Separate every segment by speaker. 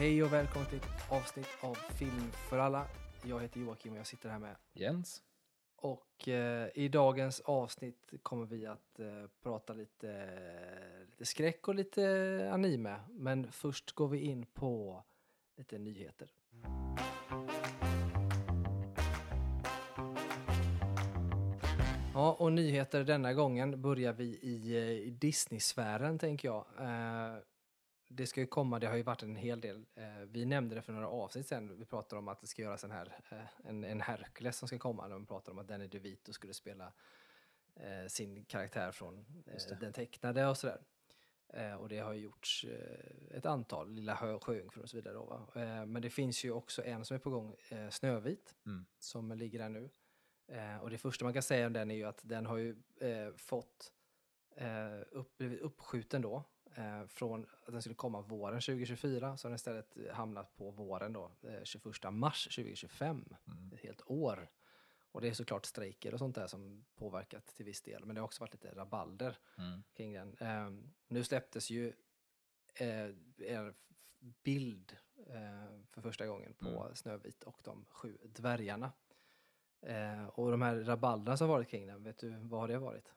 Speaker 1: Hej och välkommen till ett avsnitt av Film för alla. Jag heter Joakim och jag sitter här med.
Speaker 2: Jens.
Speaker 1: Och eh, i dagens avsnitt kommer vi att eh, prata lite, lite skräck och lite anime. Men först går vi in på lite nyheter. Ja, och nyheter denna gången börjar vi i, eh, i Disney-sfären tänker jag. Eh, det ska ju komma, det har ju varit en hel del. Eh, vi nämnde det för några avsnitt sen. Vi pratade om att det ska göras en, här, eh, en, en Hercules som ska komma. De pratade om att Danny DeVito skulle spela eh, sin karaktär från den tecknade och sådär. Och det har ju gjorts ett antal, Lilla Hö, Sjöjungfrun och så vidare. Då, men det finns ju också en som är på gång, Snövit,
Speaker 2: Mm.
Speaker 1: som ligger där nu. Och det första man kan säga om den är ju att den har ju fått eh, upp, blivit uppskjuten då. Eh, från att den skulle komma våren 2024 så har den istället hamnat på våren då, eh, 21 mars 2025.
Speaker 2: Mm.
Speaker 1: Ett helt år. Och det är såklart strejker och sånt där som påverkat till viss del. Men det har också varit lite rabalder
Speaker 2: Mm.
Speaker 1: kring den. Ehm, nu släpptes ju eh, en f- bild eh, för första gången på
Speaker 2: Mm.
Speaker 1: Snövit och de sju dvärgarna. Eh, och de här rabalderna som varit kring den, vet du vad har det varit?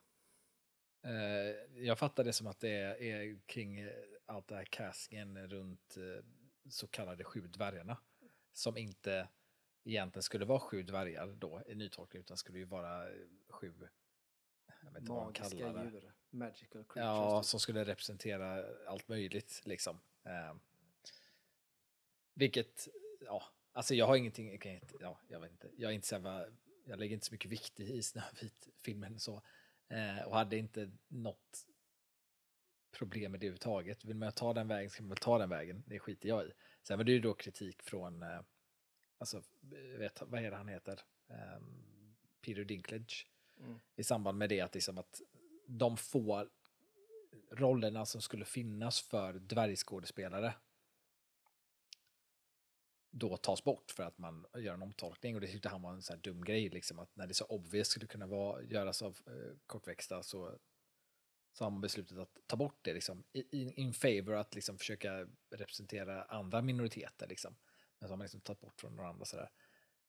Speaker 2: Eh, jag fattar det som att det är, är kring eh, allt det här castingen runt eh, så kallade sju dvärgarna. Som inte egentligen skulle vara sju dvärgar då i nytolkning utan skulle ju vara sju jag vet inte vad de
Speaker 1: Magiska djur, magical creatures.
Speaker 2: Ja,
Speaker 1: typ.
Speaker 2: som skulle representera allt möjligt liksom. Eh, vilket, ja, alltså jag har ingenting, jag, inte, ja, jag vet inte, jag är inte så jag lägger inte så mycket vikt i Snövit-filmen så. Eh, och hade inte något problem med det överhuvudtaget. Vill man ta den vägen så kan man väl ta den vägen, det skiter jag i. Sen var det ju då kritik från, eh, alltså, jag vet, vad är det han heter? Eh, Peter Dinklage
Speaker 1: Mm.
Speaker 2: i samband med det att, liksom att de få rollerna som skulle finnas för dvärgskådespelare då tas bort för att man gör en omtolkning och det tyckte han var en så här dum grej liksom att när det så obvious skulle kunna vara, göras av eh, kortväxta så, så har man beslutat att ta bort det liksom in, in favor att liksom försöka representera andra minoriteter liksom. Men så har man liksom tagit bort från några andra sådär.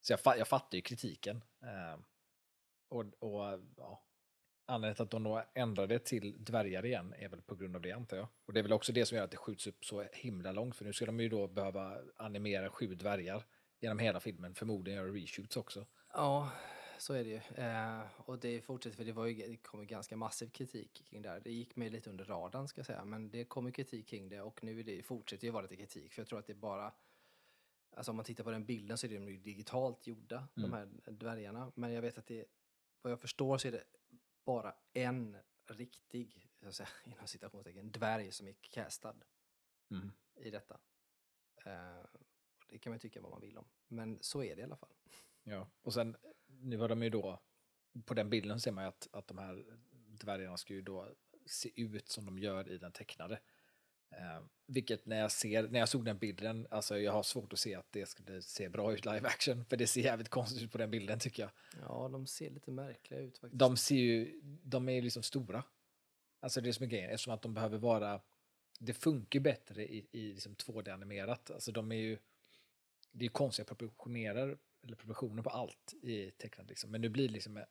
Speaker 2: Så jag, jag fattar ju kritiken. Eh, och, och ja, anledningen till att de då ändrade till dvärgar igen är väl på grund av det antar jag. Och det är väl också det som gör att det skjuts upp så himla långt för nu ska de ju då behöva animera sju dvärgar genom hela filmen, förmodligen göra reshoots också.
Speaker 1: Ja, så är det ju. Eh, och det fortsätter, för det, var ju, det kom ju ganska massiv kritik kring det här. Det gick mig lite under radarn ska jag säga, men det kom ju kritik kring det och nu är det, fortsätter ju vara lite kritik. För jag tror att det bara, alltså om man tittar på den bilden så är de ju digitalt gjorda, de
Speaker 2: Mm.
Speaker 1: här dvärgarna. Men jag vet att det, vad jag förstår så är det bara en riktig, jag säga, inom citationstecken, dvärg som är castad i detta. Och det kan man tycka vad man vill om, men så är det i alla fall.
Speaker 2: Ja. Och sen, nu har de ju då, på den bilden ser man ju att, att de här dvärgarna ska ju då se ut som de gör i den tecknade. Eh, vilket när jag, ser, när jag såg den bilden, alltså jag har svårt att se att det skulle se bra ut live action, för det ser jävligt konstigt ut på den bilden tycker jag.
Speaker 1: Ja, de ser lite märkliga ut faktiskt.
Speaker 2: De ser ju, de är ju liksom stora. Alltså det är som är grejen, eftersom att de behöver vara, det funkar bättre i, i liksom 2D-animerat. Alltså de är ju, det är ju konstiga proportioner, eller proportioner på allt i tecknat liksom. Men nu blir liksom,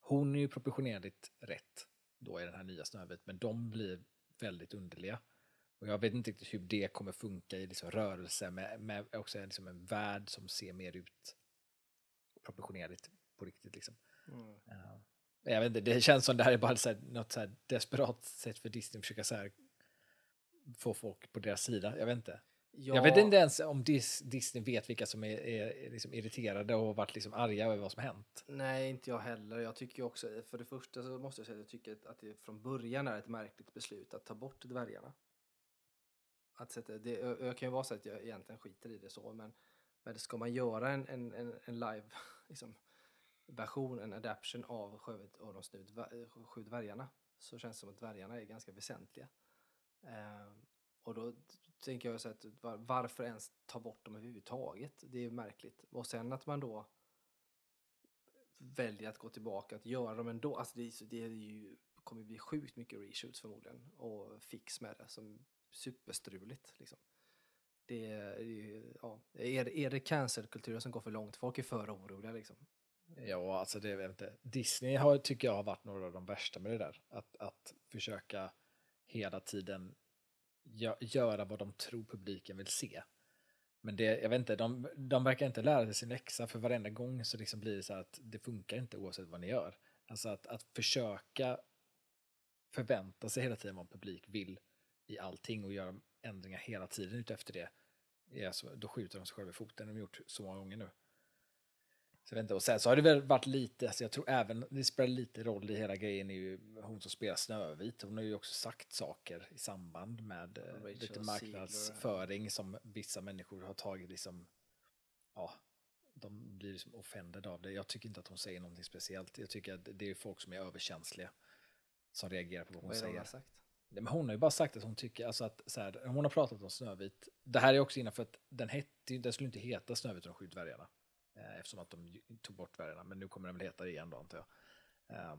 Speaker 2: hon är ju proportionerligt rätt då i den här nya Snövit, men de blir väldigt underliga. Och jag vet inte riktigt hur det kommer funka i liksom rörelse med, med också liksom en värld som ser mer ut proportionerligt på riktigt liksom.
Speaker 1: Mm.
Speaker 2: Ja. Jag vet inte, det känns som det här är bara så här, något så desperat sätt för Disney att försöka så här få folk på deras sida. Jag vet inte.
Speaker 1: Ja,
Speaker 2: Jag vet inte ens om Dis Disney vet vilka som är, är liksom irriterade och varit liksom arga över vad som hänt.
Speaker 1: Nej, inte jag heller. Jag tycker också, för det första så måste jag säga att jag tycker att det från början är ett märkligt beslut att ta bort dvärgarna. Att sätta, det, jag jag kan ju vara så att jag egentligen skiter i det så, men, men ska man göra en, en, en, en live liksom, version, en adaption av Sjövet och de sju sju dvärgarna så känns det som att dvärgarna är ganska väsentliga. Eh, och då tänker jag så att var, varför ens ta bort dem överhuvudtaget? Det är märkligt. Och sen att man då väljer att gå tillbaka att göra dem ändå. Alltså det, det är ju, kommer bli sjukt mycket reshoots förmodligen och fix med det som superstruligt. Liksom. det är ja, är, är det cancelkulturen som går för långt? Folk är för oroliga liksom.
Speaker 2: Ja, alltså det vet inte. Disney har, tycker jag har varit några av de värsta med det där. Att, att försöka hela tiden gö göra vad de tror publiken vill se. Men det, jag vet inte, de, de verkar inte lära sig sin läxa för varenda gång så liksom blir det så att det funkar inte oavsett vad ni gör. Alltså att, att försöka förvänta sig hela tiden vad publik vill i allting och göra ändringar hela tiden utefter det. Ja, så, då skjuter de sig själva i foten, de har gjort så många gånger nu. Så jag inte. Och sen så har det väl varit lite, alltså jag tror även det spelar lite roll i hela grejen är ju hon som spelar Snövit. Hon har ju också sagt saker i samband med eh,
Speaker 1: Rachel
Speaker 2: lite marknadsföring som vissa människor har tagit liksom, ja, de blir liksom offended av det. Jag tycker inte att hon säger någonting speciellt. Jag tycker att det är folk som är överkänsliga som reagerar på vad hon
Speaker 1: Vad det
Speaker 2: säger.
Speaker 1: har sagt?
Speaker 2: Nej, men hon har ju bara sagt att hon tycker, alltså att så här, hon har pratat om Snövit. Det här är också innanför att den hette den skulle inte heta Snövit och de sju dvärgarna. Eh, eftersom att de tog bort dvärgarna, men nu kommer den väl heta det igen då antar jag. Eh,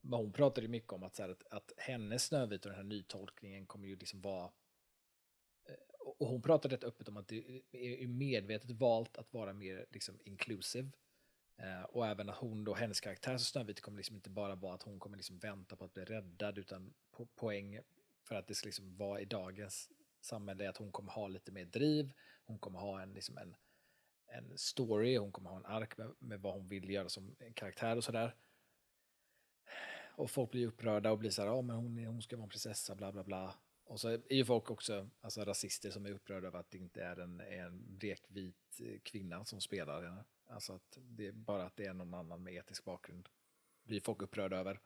Speaker 2: men hon pratade ju mycket om att, så här, att, att hennes Snövit och den här nytolkningen kommer ju liksom vara eh, och hon pratade rätt öppet om att det är är medvetet valt att vara mer liksom inclusive. Eh, och även att hon då, hennes karaktär som Snövit kommer liksom inte bara vara att hon kommer liksom vänta på att bli räddad utan po poäng för att det ska liksom vara i dagens samhälle är att hon kommer ha lite mer driv, hon kommer ha en, liksom en, en story, hon kommer ha en ark med, med vad hon vill göra som karaktär och sådär. Och folk blir upprörda och blir så här, ja men hon, hon ska vara en prinsessa, bla bla bla. Och så är ju folk också alltså rasister som är upprörda över att det inte är en, en blekvit kvinna som spelar henne. Alltså att det är bara att det är någon annan med etisk bakgrund. Blir folk upprörda över.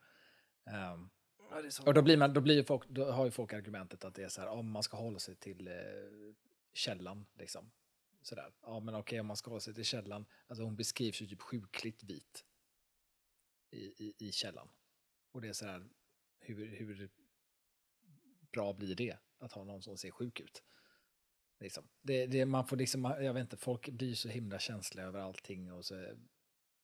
Speaker 2: Ehm,
Speaker 1: Ja,
Speaker 2: och då, blir man, då, blir folk, då har ju folk argumentet att det är så här, om man ska hålla sig till eh, källan. Liksom. Sådär. Ja, men okej, om man ska hålla sig till källan. Alltså hon beskrivs ju typ sjukligt vit i, i, i källan. Och det är så här, hur, hur bra blir det att ha någon som ser sjuk ut? Liksom. Det, det, man får liksom, jag vet inte, folk blir så himla känsliga över allting och så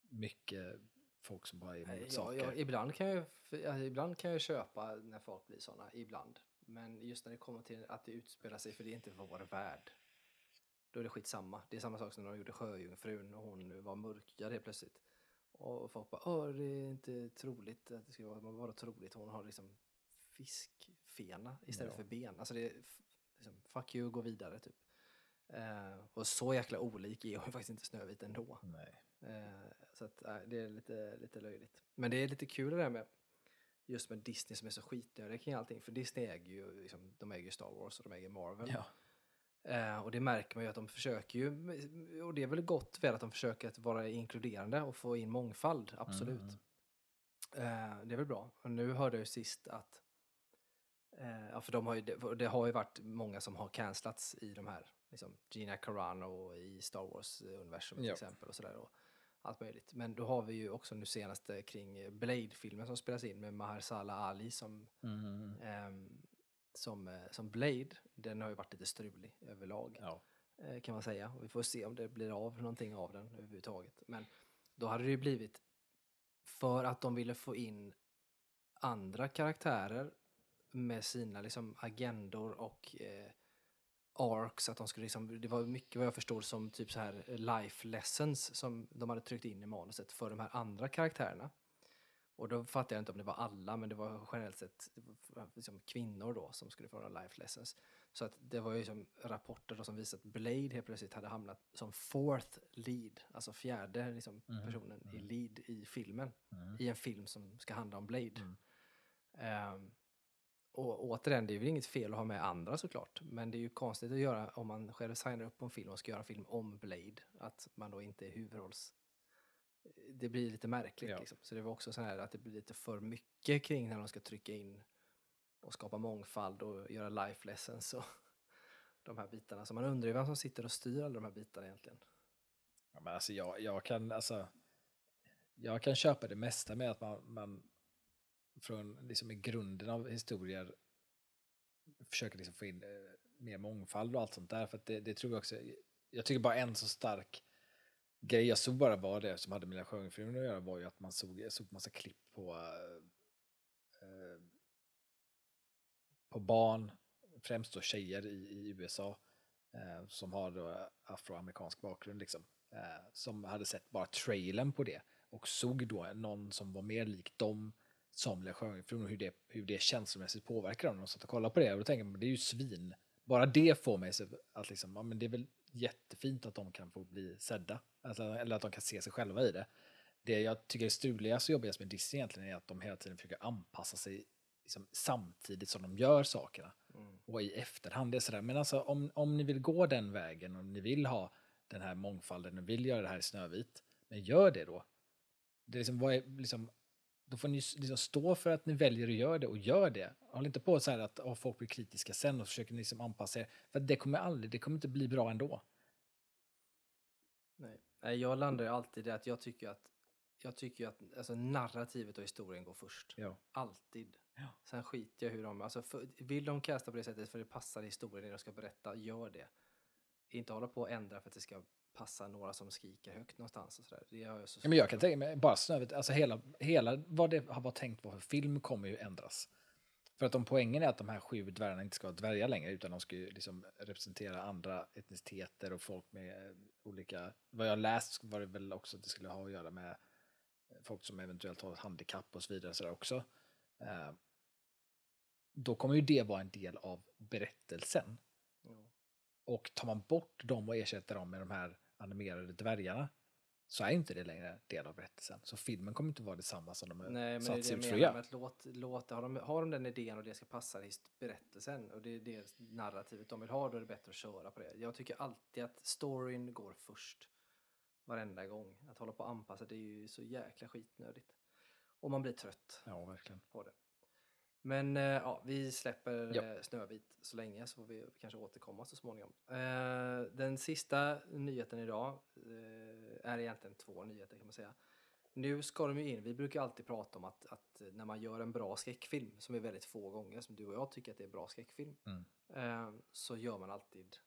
Speaker 2: mycket folk som bara är emot
Speaker 1: Ja,
Speaker 2: saker.
Speaker 1: ja, ibland, kan jag, ja, ibland kan jag köpa när folk blir sådana, ibland. Men just när det kommer till att det utspelar sig, för det är inte vår värld. Då är det skitsamma. Det är samma sak som när de gjorde Sjöjungfrun och hon var mörkhyad helt plötsligt. Och folk bara, Åh, det är inte troligt att det ska vara, vadå troligt? Hon har liksom fiskfena istället
Speaker 2: Ja.
Speaker 1: för ben. Alltså det liksom, fuck you, gå vidare typ. Eh, och så jäkla olik är hon faktiskt inte Snövit ändå.
Speaker 2: Nej.
Speaker 1: Eh, så att, nej, det är lite, lite löjligt. Men det är lite kul det där med just med Disney som är så skitnödiga kring allting. För Disney äger ju, liksom, de äger ju Star Wars och de äger Marvel.
Speaker 2: Ja.
Speaker 1: Eh, och det märker man ju att de försöker ju, och det är väl gott väl att de försöker att vara inkluderande och få in mångfald, absolut.
Speaker 2: Mm.
Speaker 1: Eh, det är väl bra. Och nu hörde jag ju sist att, eh, ja för de har ju, det, har ju varit många som har cancellats i de här, liksom Gina Carano i Star Wars-universum till
Speaker 2: Ja.
Speaker 1: exempel och sådär. Och allt möjligt. Men då har vi ju också nu senaste kring Blade-filmen som spelas in med Mahershala Ali som
Speaker 2: Mm.
Speaker 1: ehm, som, eh, som Blade, den har ju varit lite strulig överlag
Speaker 2: Ja.
Speaker 1: eh, kan man säga. Och vi får se om det blir av någonting av den överhuvudtaget. Men då hade det ju blivit för att de ville få in andra karaktärer med sina liksom agendor och eh, arcs. Att de skulle liksom, det var mycket vad jag förstod som typ så här life lessons som de hade tryckt in i manuset för de här andra karaktärerna. Och då fattar jag inte om det var alla, men det var generellt sett var liksom kvinnor då som skulle få några life lessons. Så att det var ju som rapporter som visade att Blade helt plötsligt hade hamnat som fourth lead, alltså fjärde liksom,
Speaker 2: Mhm,
Speaker 1: personen i
Speaker 2: mhm.
Speaker 1: lead i filmen.
Speaker 2: Mm.
Speaker 1: I en film som ska handla om Blade.
Speaker 2: Mm.
Speaker 1: Och återigen, det är väl inget fel att ha med andra såklart. Men det är ju konstigt att göra om man själv signar upp på en film och ska göra en film om Blade. Att man då inte är huvudrolls... Det blir lite märkligt.
Speaker 2: Ja.
Speaker 1: Liksom. Så det var också så här att det blir lite för mycket kring när de ska trycka in och skapa mångfald och göra life lessons och de här bitarna. Så man undrar ju vem som sitter och styr alla de här bitarna egentligen.
Speaker 2: Ja, men alltså jag, jag kan alltså jag kan köpa det mesta med att man, man från liksom i grunden av historier försöker liksom få in eh, mer mångfald och allt sånt där. För att det, det tror jag också, jag tycker bara en så stark grej jag såg bara var det som hade med Sjöjungfrun att göra var ju att man såg, jag såg massa klipp på eh, eh på barn, främst då tjejer i, i USA, eh, som har då afroamerikansk bakgrund liksom, eh, som hade sett bara trailern på det och såg då någon som var mer lik dem som Le Sjöjungfrun och hur det, hur det känslomässigt påverkar dem. De satt och kollade på det och då tänker man, det är ju svin. Bara det får mig att liksom, ja, men det är väl jättefint att de kan få bli sedda. Alltså, eller att de kan se sig själva i det. Det jag tycker är struligast och jobbigast med Disney egentligen är att de hela tiden försöker anpassa sig liksom, samtidigt som de gör sakerna. Och i efterhand, det är sådär, men alltså om, om ni vill gå den vägen och ni vill ha den här mångfalden och vill göra det här i Snövit, men gör det då. Det är liksom, vad är, liksom, då får ni liksom stå för att ni väljer att göra det och gör det. Håll inte på så här att oh, folk blir kritiska sen och försöker ni liksom anpassa er. För det kommer aldrig, det kommer inte bli bra ändå.
Speaker 1: Nej. Jag landar ju alltid i att jag tycker att jag tycker att alltså, narrativet och historien går först.
Speaker 2: Ja.
Speaker 1: Alltid.
Speaker 2: Ja.
Speaker 1: Sen skiter jag hur de... Alltså, för, vill de casta på det sättet för det passar historien det de ska berätta, gör det. Inte hålla på och ändra för att det ska passa några som skriker högt någonstans och sådär. Det har jag så
Speaker 2: Ja, men jag kan tänka mig, bara Snövit, alltså hela, hela vad det har varit tänkt vara för film kommer ju ändras. För att om poängen är att de här sju dvärgarna inte ska vara dvärgar längre, utan de ska ju liksom representera andra etniciteter och folk med eh, olika, vad jag läst var det väl också att det skulle ha att göra med eh, folk som eventuellt har ett handikapp och så vidare så där också. Eh, då kommer ju det vara en del av berättelsen. Och tar man bort dem och ersätter dem med de här animerade dvärgarna så är inte det längre del av berättelsen. Så filmen kommer inte vara detsamma som de
Speaker 1: Nej, men det är det
Speaker 2: satts
Speaker 1: jag
Speaker 2: ut
Speaker 1: menar med
Speaker 2: göra.
Speaker 1: att låt, låt, har, de, har de den idén och det ska passa i berättelsen och det är det narrativet de vill ha, då är det bättre att köra på det. Jag tycker alltid att storyn går först. Varenda gång. Att hålla på och anpassa, det är ju så jäkla skitnödigt. Och man blir trött
Speaker 2: Ja, verkligen.
Speaker 1: på det. Men eh, ja, vi släpper
Speaker 2: Ja.
Speaker 1: eh, Snövit så länge så får vi kanske återkomma så småningom. Eh, den sista nyheten idag eh, är egentligen två nyheter kan man säga. Nu ska de ju in, vi brukar alltid prata om att, att när man gör en bra skräckfilm, som är väldigt få gånger, som du och jag tycker att det är bra skräckfilm,
Speaker 2: Mm.
Speaker 1: eh, så gör man alltid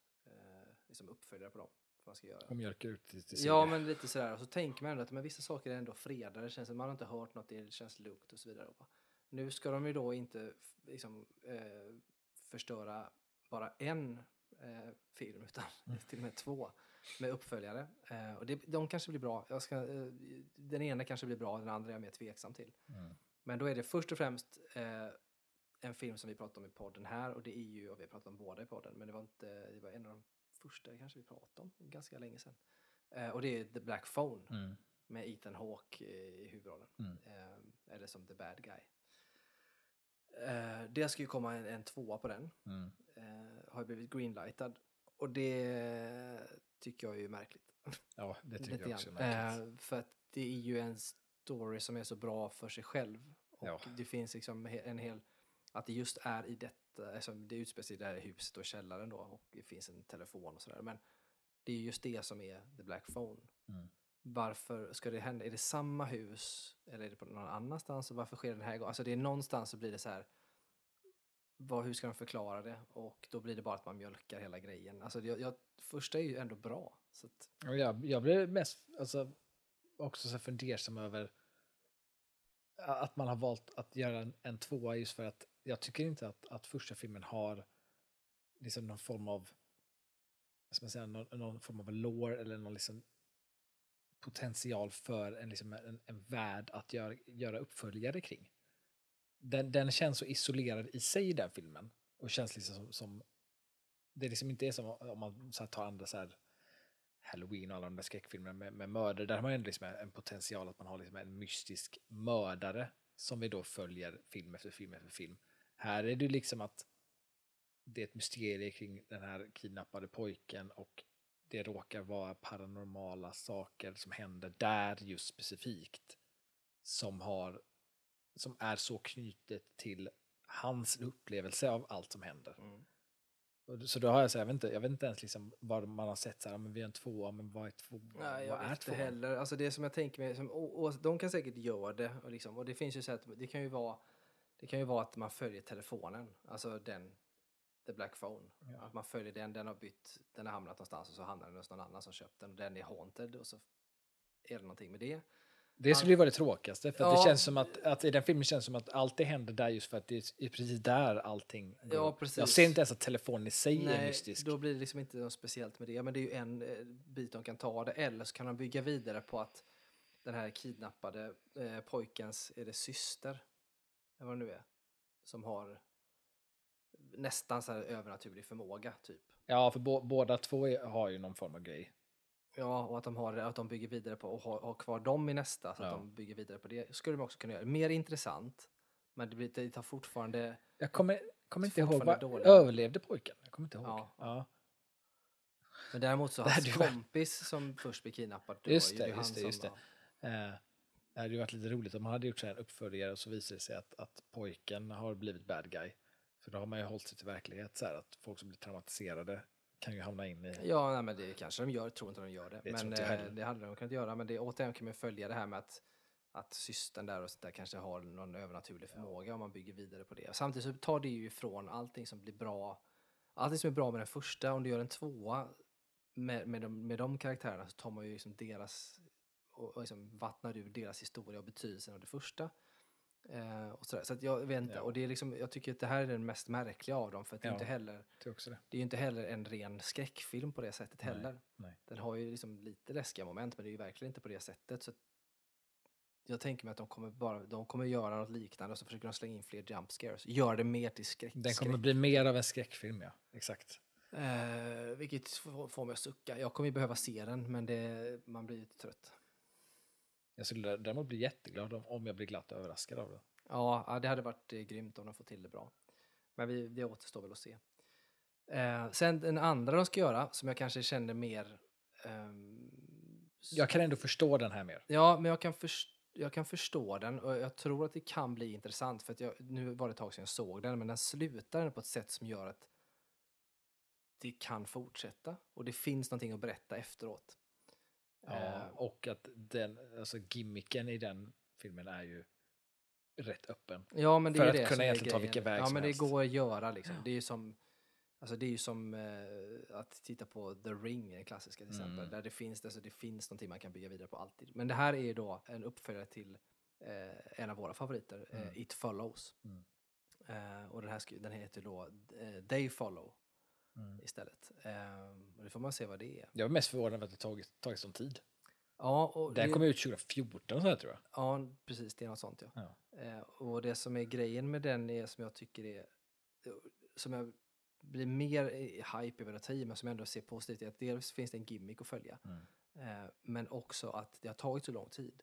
Speaker 1: liksom uppföljare på dem. För man ska göra.
Speaker 2: Och mjölkar ut till, till
Speaker 1: Ja, men lite sådär. Och så tänker man ändå att men vissa saker är ändå fredade. Det känns som man har inte hört något, det känns lugnt och så vidare. Va? Nu ska de ju då inte liksom, eh, förstöra bara en eh, film, utan till och med två med uppföljare. Eh, och det, de kanske blir bra. Jag ska, eh, den ena kanske blir bra, den andra är jag mer tveksam till.
Speaker 2: Mm.
Speaker 1: Men då är det först och främst eh, en film som vi pratade om i podden här och det är ju, och vi har pratat om båda i podden, men det var inte, det var en av de första kanske vi pratade om, ganska länge sedan. Eh, och det är The Black Phone
Speaker 2: Mm.
Speaker 1: med Ethan Hawke i huvudrollen.
Speaker 2: Mm.
Speaker 1: Eh, eller som The Bad Guy. Eh, det ska ju komma en, en tvåa på den.
Speaker 2: Mm.
Speaker 1: Eh, har blivit greenlightad. Och det tycker jag är ju märkligt.
Speaker 2: Ja, det tycker jag också är märkligt.
Speaker 1: Eh, för att det är ju en story som är så bra för sig själv. Och
Speaker 2: Ja.
Speaker 1: det finns liksom en hel... Att det just är i detta, alltså det utspelar sig i det här huset och källaren då och det finns en telefon och sådär. Men det är just det som är The Black Phone.
Speaker 2: Mm.
Speaker 1: Varför ska det hända? Är det samma hus eller är det på någon annanstans? Och varför sker det den här gången? Alltså det är någonstans så blir det så här. Vad, hur ska de förklara det? Och då blir det bara att man mjölkar hela grejen. Alltså jag, jag, första är ju ändå bra. Så att,
Speaker 2: jag, jag blev mest alltså, också så fundersam över att man har valt att göra en, en tvåa just för att jag tycker inte att, att första filmen har liksom någon form av ska man säga, någon, någon form av lore eller någon liksom potential för en, liksom en, en värld att göra, göra uppföljare kring. Den, den känns så isolerad i sig den filmen och känns liksom som, som det liksom inte är som om man så här, tar andra så här Halloween och alla de där skräckfilmerna med, med mördare, där har man ändå liksom en potential att man har liksom en mystisk mördare som vi då följer film efter film efter film. Här är det liksom att det är ett mysterium kring den här kidnappade pojken och det råkar vara paranormala saker som händer där just specifikt som har som är så knutet till hans upplevelse av allt som händer.
Speaker 1: mm.
Speaker 2: Så då har jag så här, jag vet inte, jag vet inte ens liksom vad man har sett så här, men vi har en tvåa, men vad är två?
Speaker 1: Nej, jag
Speaker 2: vad är
Speaker 1: vet inte heller. Alltså det som jag tänker mig, som, och, och de kan säkert göra det. Och, liksom, och det finns ju så att det kan ju vara det kan ju vara att man följer telefonen, alltså den, the black phone.
Speaker 2: Ja.
Speaker 1: Att man följer den, den har bytt, den har hamnat någonstans och så hamnar den hos någon annan som köpt den och den är haunted och så är det någonting med det.
Speaker 2: Det skulle ju vara det tråkigaste. För att det
Speaker 1: Ja.
Speaker 2: känns som att, att i den filmen känns det som att allt det händer där just för att det är precis där allting går.
Speaker 1: Ja, precis.
Speaker 2: Jag ser inte ens att telefonen i sig är
Speaker 1: Nej,
Speaker 2: mystisk.
Speaker 1: då blir det liksom inte något speciellt med det. Men det är ju en eh, bit de kan ta det. Eller så kan de bygga vidare på att den här kidnappade eh, pojkens, är det syster? Eller vad det nu är. Som har nästan så här övernaturlig förmåga, typ.
Speaker 2: Ja, för bå- båda två är, har ju någon form av grej.
Speaker 1: Ja, och att de, har, att de bygger vidare på och har, har kvar dem i nästa, så att
Speaker 2: Ja.
Speaker 1: de bygger vidare på det. skulle de också kunna göra. Mer intressant, men det, blir, det tar fortfarande...
Speaker 2: Jag kommer, kommer inte ihåg, vad, överlevde pojken? Jag kommer inte ihåg.
Speaker 1: Ja.
Speaker 2: Ja.
Speaker 1: Men däremot så
Speaker 2: Det
Speaker 1: hans kompis som först blir kidnappad, då
Speaker 2: Just det,
Speaker 1: ju
Speaker 2: just
Speaker 1: han
Speaker 2: det, just det.
Speaker 1: var-
Speaker 2: Eh, det hade ju varit lite roligt om man hade gjort så här uppföljare och så visar det sig att, att pojken har blivit bad guy. För då har man ju hållit sig till verklighet så här att folk som blir traumatiserade kan ju hamna in i...
Speaker 1: Ja, nej, men det kanske de gör, tror inte de gör det.
Speaker 2: Det
Speaker 1: men
Speaker 2: jag
Speaker 1: eh, det hade de kunnat göra. Men det, återigen kan man följa det här med att, att systern där och sånt där kanske har någon övernaturlig förmåga om man bygger vidare på det. Samtidigt så tar det ju ifrån allting som blir bra. Allting som är bra med den första, om du gör en tvåa med, med, de, med de karaktärerna så tar man ju liksom deras och, och liksom vattnar ur deras historia och betydelsen av det första. Eh, och sådär. Så jag vet inte,
Speaker 2: Ja.
Speaker 1: och det är liksom, jag tycker att det här är den mest märkliga av dem för det är
Speaker 2: Ja.
Speaker 1: inte heller
Speaker 2: Det är det.
Speaker 1: är ju inte heller en ren skräckfilm på det sättet
Speaker 2: Nej,
Speaker 1: heller.
Speaker 2: nej.
Speaker 1: Den har ju liksom lite läskiga moment men det är ju verkligen inte på det sättet. Så jag tänker mig att de kommer, bara, de kommer göra något liknande och så försöker de slänga in fler jump scares. Göra det mer till skräck.
Speaker 2: Den kommer bli mer av en skräckfilm, ja. Exakt.
Speaker 1: Eh, vilket får får mig att sucka. Jag kommer ju behöva se den men det, man blir lite trött.
Speaker 2: Jag skulle däremot bli jätteglad om, jag blir glatt överraskad av det.
Speaker 1: Ja, det hade varit eh, grymt om de får till det bra. Men vi, det återstår väl att se. Eh, sen den andra de ska göra, som jag kanske känner mer... ehm,
Speaker 2: Jag kan ändå förstå den här mer.
Speaker 1: Ja, men jag kan, förs- jag kan förstå den och jag tror att det kan bli intressant för att jag, nu var det ett tag sedan jag såg den, men den slutar på ett sätt som gör att det kan fortsätta och det finns någonting att berätta efteråt.
Speaker 2: Ja,
Speaker 1: Eh,
Speaker 2: och att den, alltså gimmicken i den filmen är ju rätt öppen.
Speaker 1: Ja, men det
Speaker 2: För
Speaker 1: är
Speaker 2: att
Speaker 1: det
Speaker 2: kunna egentligen ta vilken väg
Speaker 1: Ja,
Speaker 2: som
Speaker 1: men det
Speaker 2: helst.
Speaker 1: går att göra liksom. Det är ju som, alltså det är ju som eh, att titta på The Ring, den klassiska till exempel.
Speaker 2: Mm.
Speaker 1: Där det finns, alltså det finns någonting man kan bygga vidare på alltid. Men det här är ju då en uppföljare till eh, en av våra favoriter,
Speaker 2: Mm.
Speaker 1: eh, It Follows.
Speaker 2: Mm.
Speaker 1: Eh, och den här den heter då eh, They Follow
Speaker 2: Mm.
Speaker 1: istället. Eh, och det får man se vad det är.
Speaker 2: Jag var mest förvånad över att det tagit, tagit sån tid.
Speaker 1: Ja, och
Speaker 2: Den
Speaker 1: det,
Speaker 2: kom ut 2014 så här, tror jag.
Speaker 1: ja, precis, det är något sånt ja.
Speaker 2: Ja.
Speaker 1: Eh, och det som är grejen med den är som jag tycker är, som jag blir mer hype över att ta i, men som jag ändå ser positivt i, att dels finns det en gimmick att följa,
Speaker 2: Mm.
Speaker 1: eh, men också att det har tagit så lång tid.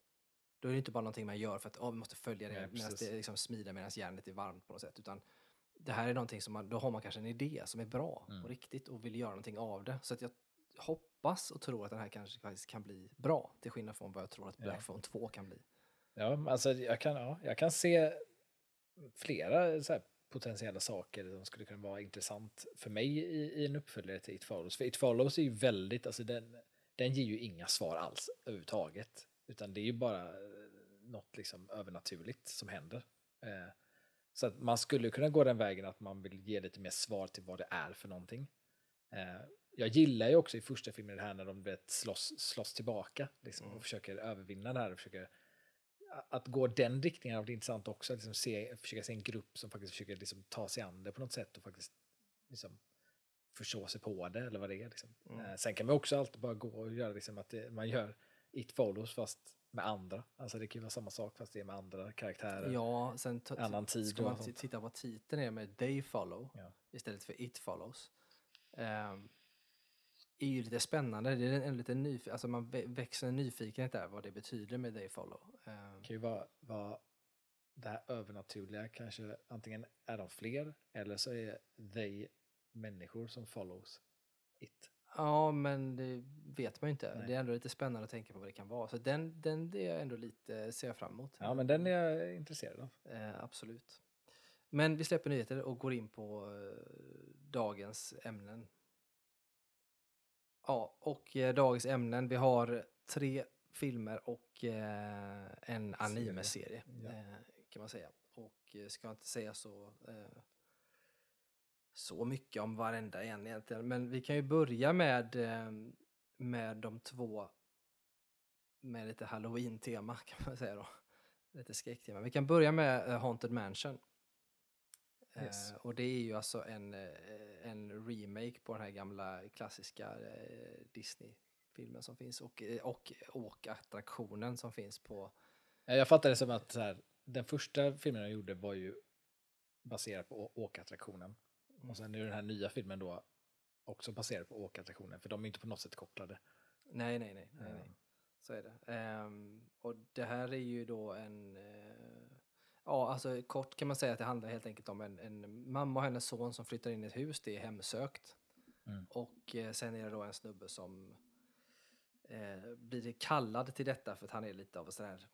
Speaker 1: Då är det inte bara någonting man gör för att oh, vi måste följa det
Speaker 2: Nej,
Speaker 1: medan det liksom smider medan järnet är varmt på något sätt, utan det här är någonting som man, då har man kanske en idé som är bra
Speaker 2: Mm.
Speaker 1: på riktigt och vill göra någonting av det. Så att jag hoppas och tror att den här kanske faktiskt kan bli bra, till skillnad från vad jag tror att
Speaker 2: Ja.
Speaker 1: Black Phone 2 kan bli.
Speaker 2: Ja, alltså jag kan, ja, jag kan se flera så här, potentiella saker som skulle kunna vara intressant för mig i, i en uppföljare till It Follows. För It Follows är ju väldigt, alltså den, den ger ju inga svar alls överhuvudtaget. Utan det är ju bara eh, något liksom övernaturligt som händer. Eh, så att man skulle kunna gå den vägen att man vill ge lite mer svar till vad det är för någonting. Eh, jag gillar ju också i första filmen det här när de vet, slåss, slåss tillbaka liksom,
Speaker 1: Mm.
Speaker 2: och försöker övervinna det här och försöker att gå den riktningen är intressant också, att liksom se, försöka se en grupp som faktiskt försöker liksom ta sig an det på något sätt och faktiskt liksom förstå sig på det eller vad det är. Liksom.
Speaker 1: Mm.
Speaker 2: Eh, sen kan man också alltid bara gå och göra liksom att det, man gör it follows fast med andra. Alltså det kan ju vara samma sak fast det är med andra karaktärer.
Speaker 1: Ja, sen
Speaker 2: Annan tid
Speaker 1: ska man titta vad titeln är med They Follow
Speaker 2: Ja.
Speaker 1: istället för It Follows. Um, är ju lite spännande. Det är en, en liten nyf- alltså man vä- växer en nyfikenhet där vad det betyder med They Follow.
Speaker 2: Det kan ju vara, vara det här övernaturliga kanske antingen är de fler eller så är they människor som follows it.
Speaker 1: ja, men det vet man ju inte.
Speaker 2: Nej.
Speaker 1: Det är ändå lite spännande att tänka på vad det kan vara. Så den, den är jag ändå lite, ser jag fram emot.
Speaker 2: Ja men den är jag intresserad av.
Speaker 1: Eh, absolut. Men vi släpper nyheter och går in på eh, dagens ämnen. Ja, och eh, dagens ämnen. Vi har tre filmer och eh, en anime-serie
Speaker 2: Ja.
Speaker 1: eh, kan man säga. Och eh, ska inte säga så, så mycket om varenda en egentligen. Men vi kan ju börja med, med de två med lite halloween-tema kan man säga då. Lite skräcktema. Vi kan börja med eh, Haunted Mansion.
Speaker 2: Yes.
Speaker 1: Eh, och det är ju alltså en, eh, en remake på den här gamla klassiska eh, Disney-filmen som finns och, eh, och åkattraktionen som finns på
Speaker 2: Ja, Jag fattar det som att här, den första filmen jag gjorde var ju baserad på åkattraktionen.
Speaker 1: Mm.
Speaker 2: Och sen är den här nya filmen då också baserad på åkattraktionen, för de är inte på något sätt kopplade.
Speaker 1: Nej, nej, nej. nej, nej. Så är det. Ehm, och det här är ju då en... eh, ja, alltså kort kan man säga att det handlar helt enkelt om en, en mamma och hennes son som flyttar in i ett hus. Det är hemsökt.
Speaker 2: Mm.
Speaker 1: Och eh, sen är det då en snubbe som eh, blir kallad till detta för att han är lite av en sån här...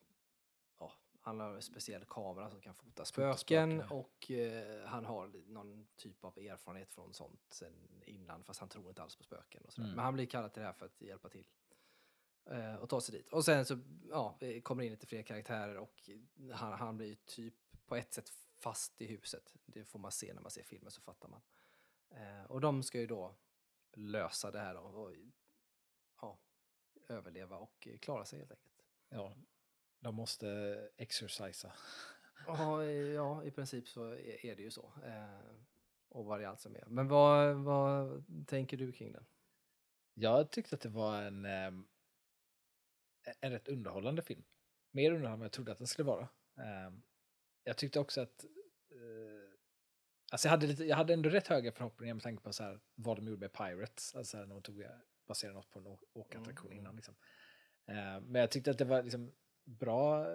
Speaker 1: Han har en speciell kamera som kan fota spöken och eh, han har någon typ av erfarenhet från sånt sen innan fast han tror inte alls på spöken. Och sådär.
Speaker 2: Mm.
Speaker 1: Men han blir kallad till det här för att hjälpa till eh, och ta sig dit. Och sen så ja, det kommer in lite fler karaktärer och han, han blir typ på ett sätt fast i huset. Det får man se när man ser filmen så fattar man. Eh, och de ska ju då lösa det här då, och ja, överleva och klara sig helt enkelt.
Speaker 2: Ja, de måste exercisa.
Speaker 1: Ja, eh, ja i princip så är, är det ju så. Eh, och vad det alltså med. Men vad, vad tänker du kring den?
Speaker 2: Jag tyckte att det var en, ehm, en rätt underhållande film. Mer underhållande än jag trodde att den skulle vara. Ehm, jag tyckte också att eh, alltså jag, hade lite, jag hade ändå rätt höga förhoppningar med tanke på så här, vad de gjorde med Pirates. Alltså när de tog, baserade något på en åkattraktion
Speaker 1: Mm, mm.
Speaker 2: innan. Liksom. Ehm, men jag tyckte att det var liksom bra.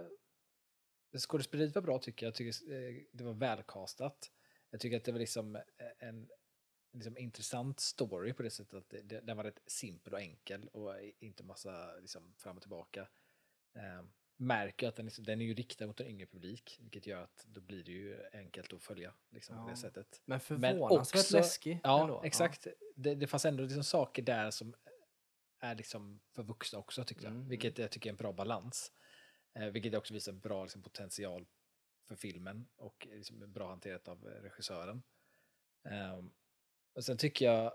Speaker 2: Skådespeleriet var bra tycker jag. Jag tycker eh, det var välkastat. Jag tycker att det var liksom eh, en liksom intressant story på det sättet att det, det, den var rätt simpel och enkel och inte massa liksom, fram och tillbaka. Eh, märker att den, liksom, den är ju riktad mot en yngre publik, vilket gör att då blir det ju enkelt att följa liksom, på
Speaker 1: Ja.
Speaker 2: det sättet.
Speaker 1: Men förvånansvärt
Speaker 2: också-
Speaker 1: läskig.
Speaker 2: Ja,
Speaker 1: ändå.
Speaker 2: exakt. Det, det fanns ändå liksom saker där som är liksom för vuxna också tyckte jag,
Speaker 1: Mm,
Speaker 2: vilket jag tycker är en bra balans. Eh, vilket också visar bra liksom, potential för filmen och liksom, bra hanterat av eh, regissören. Ehm, och sen tycker jag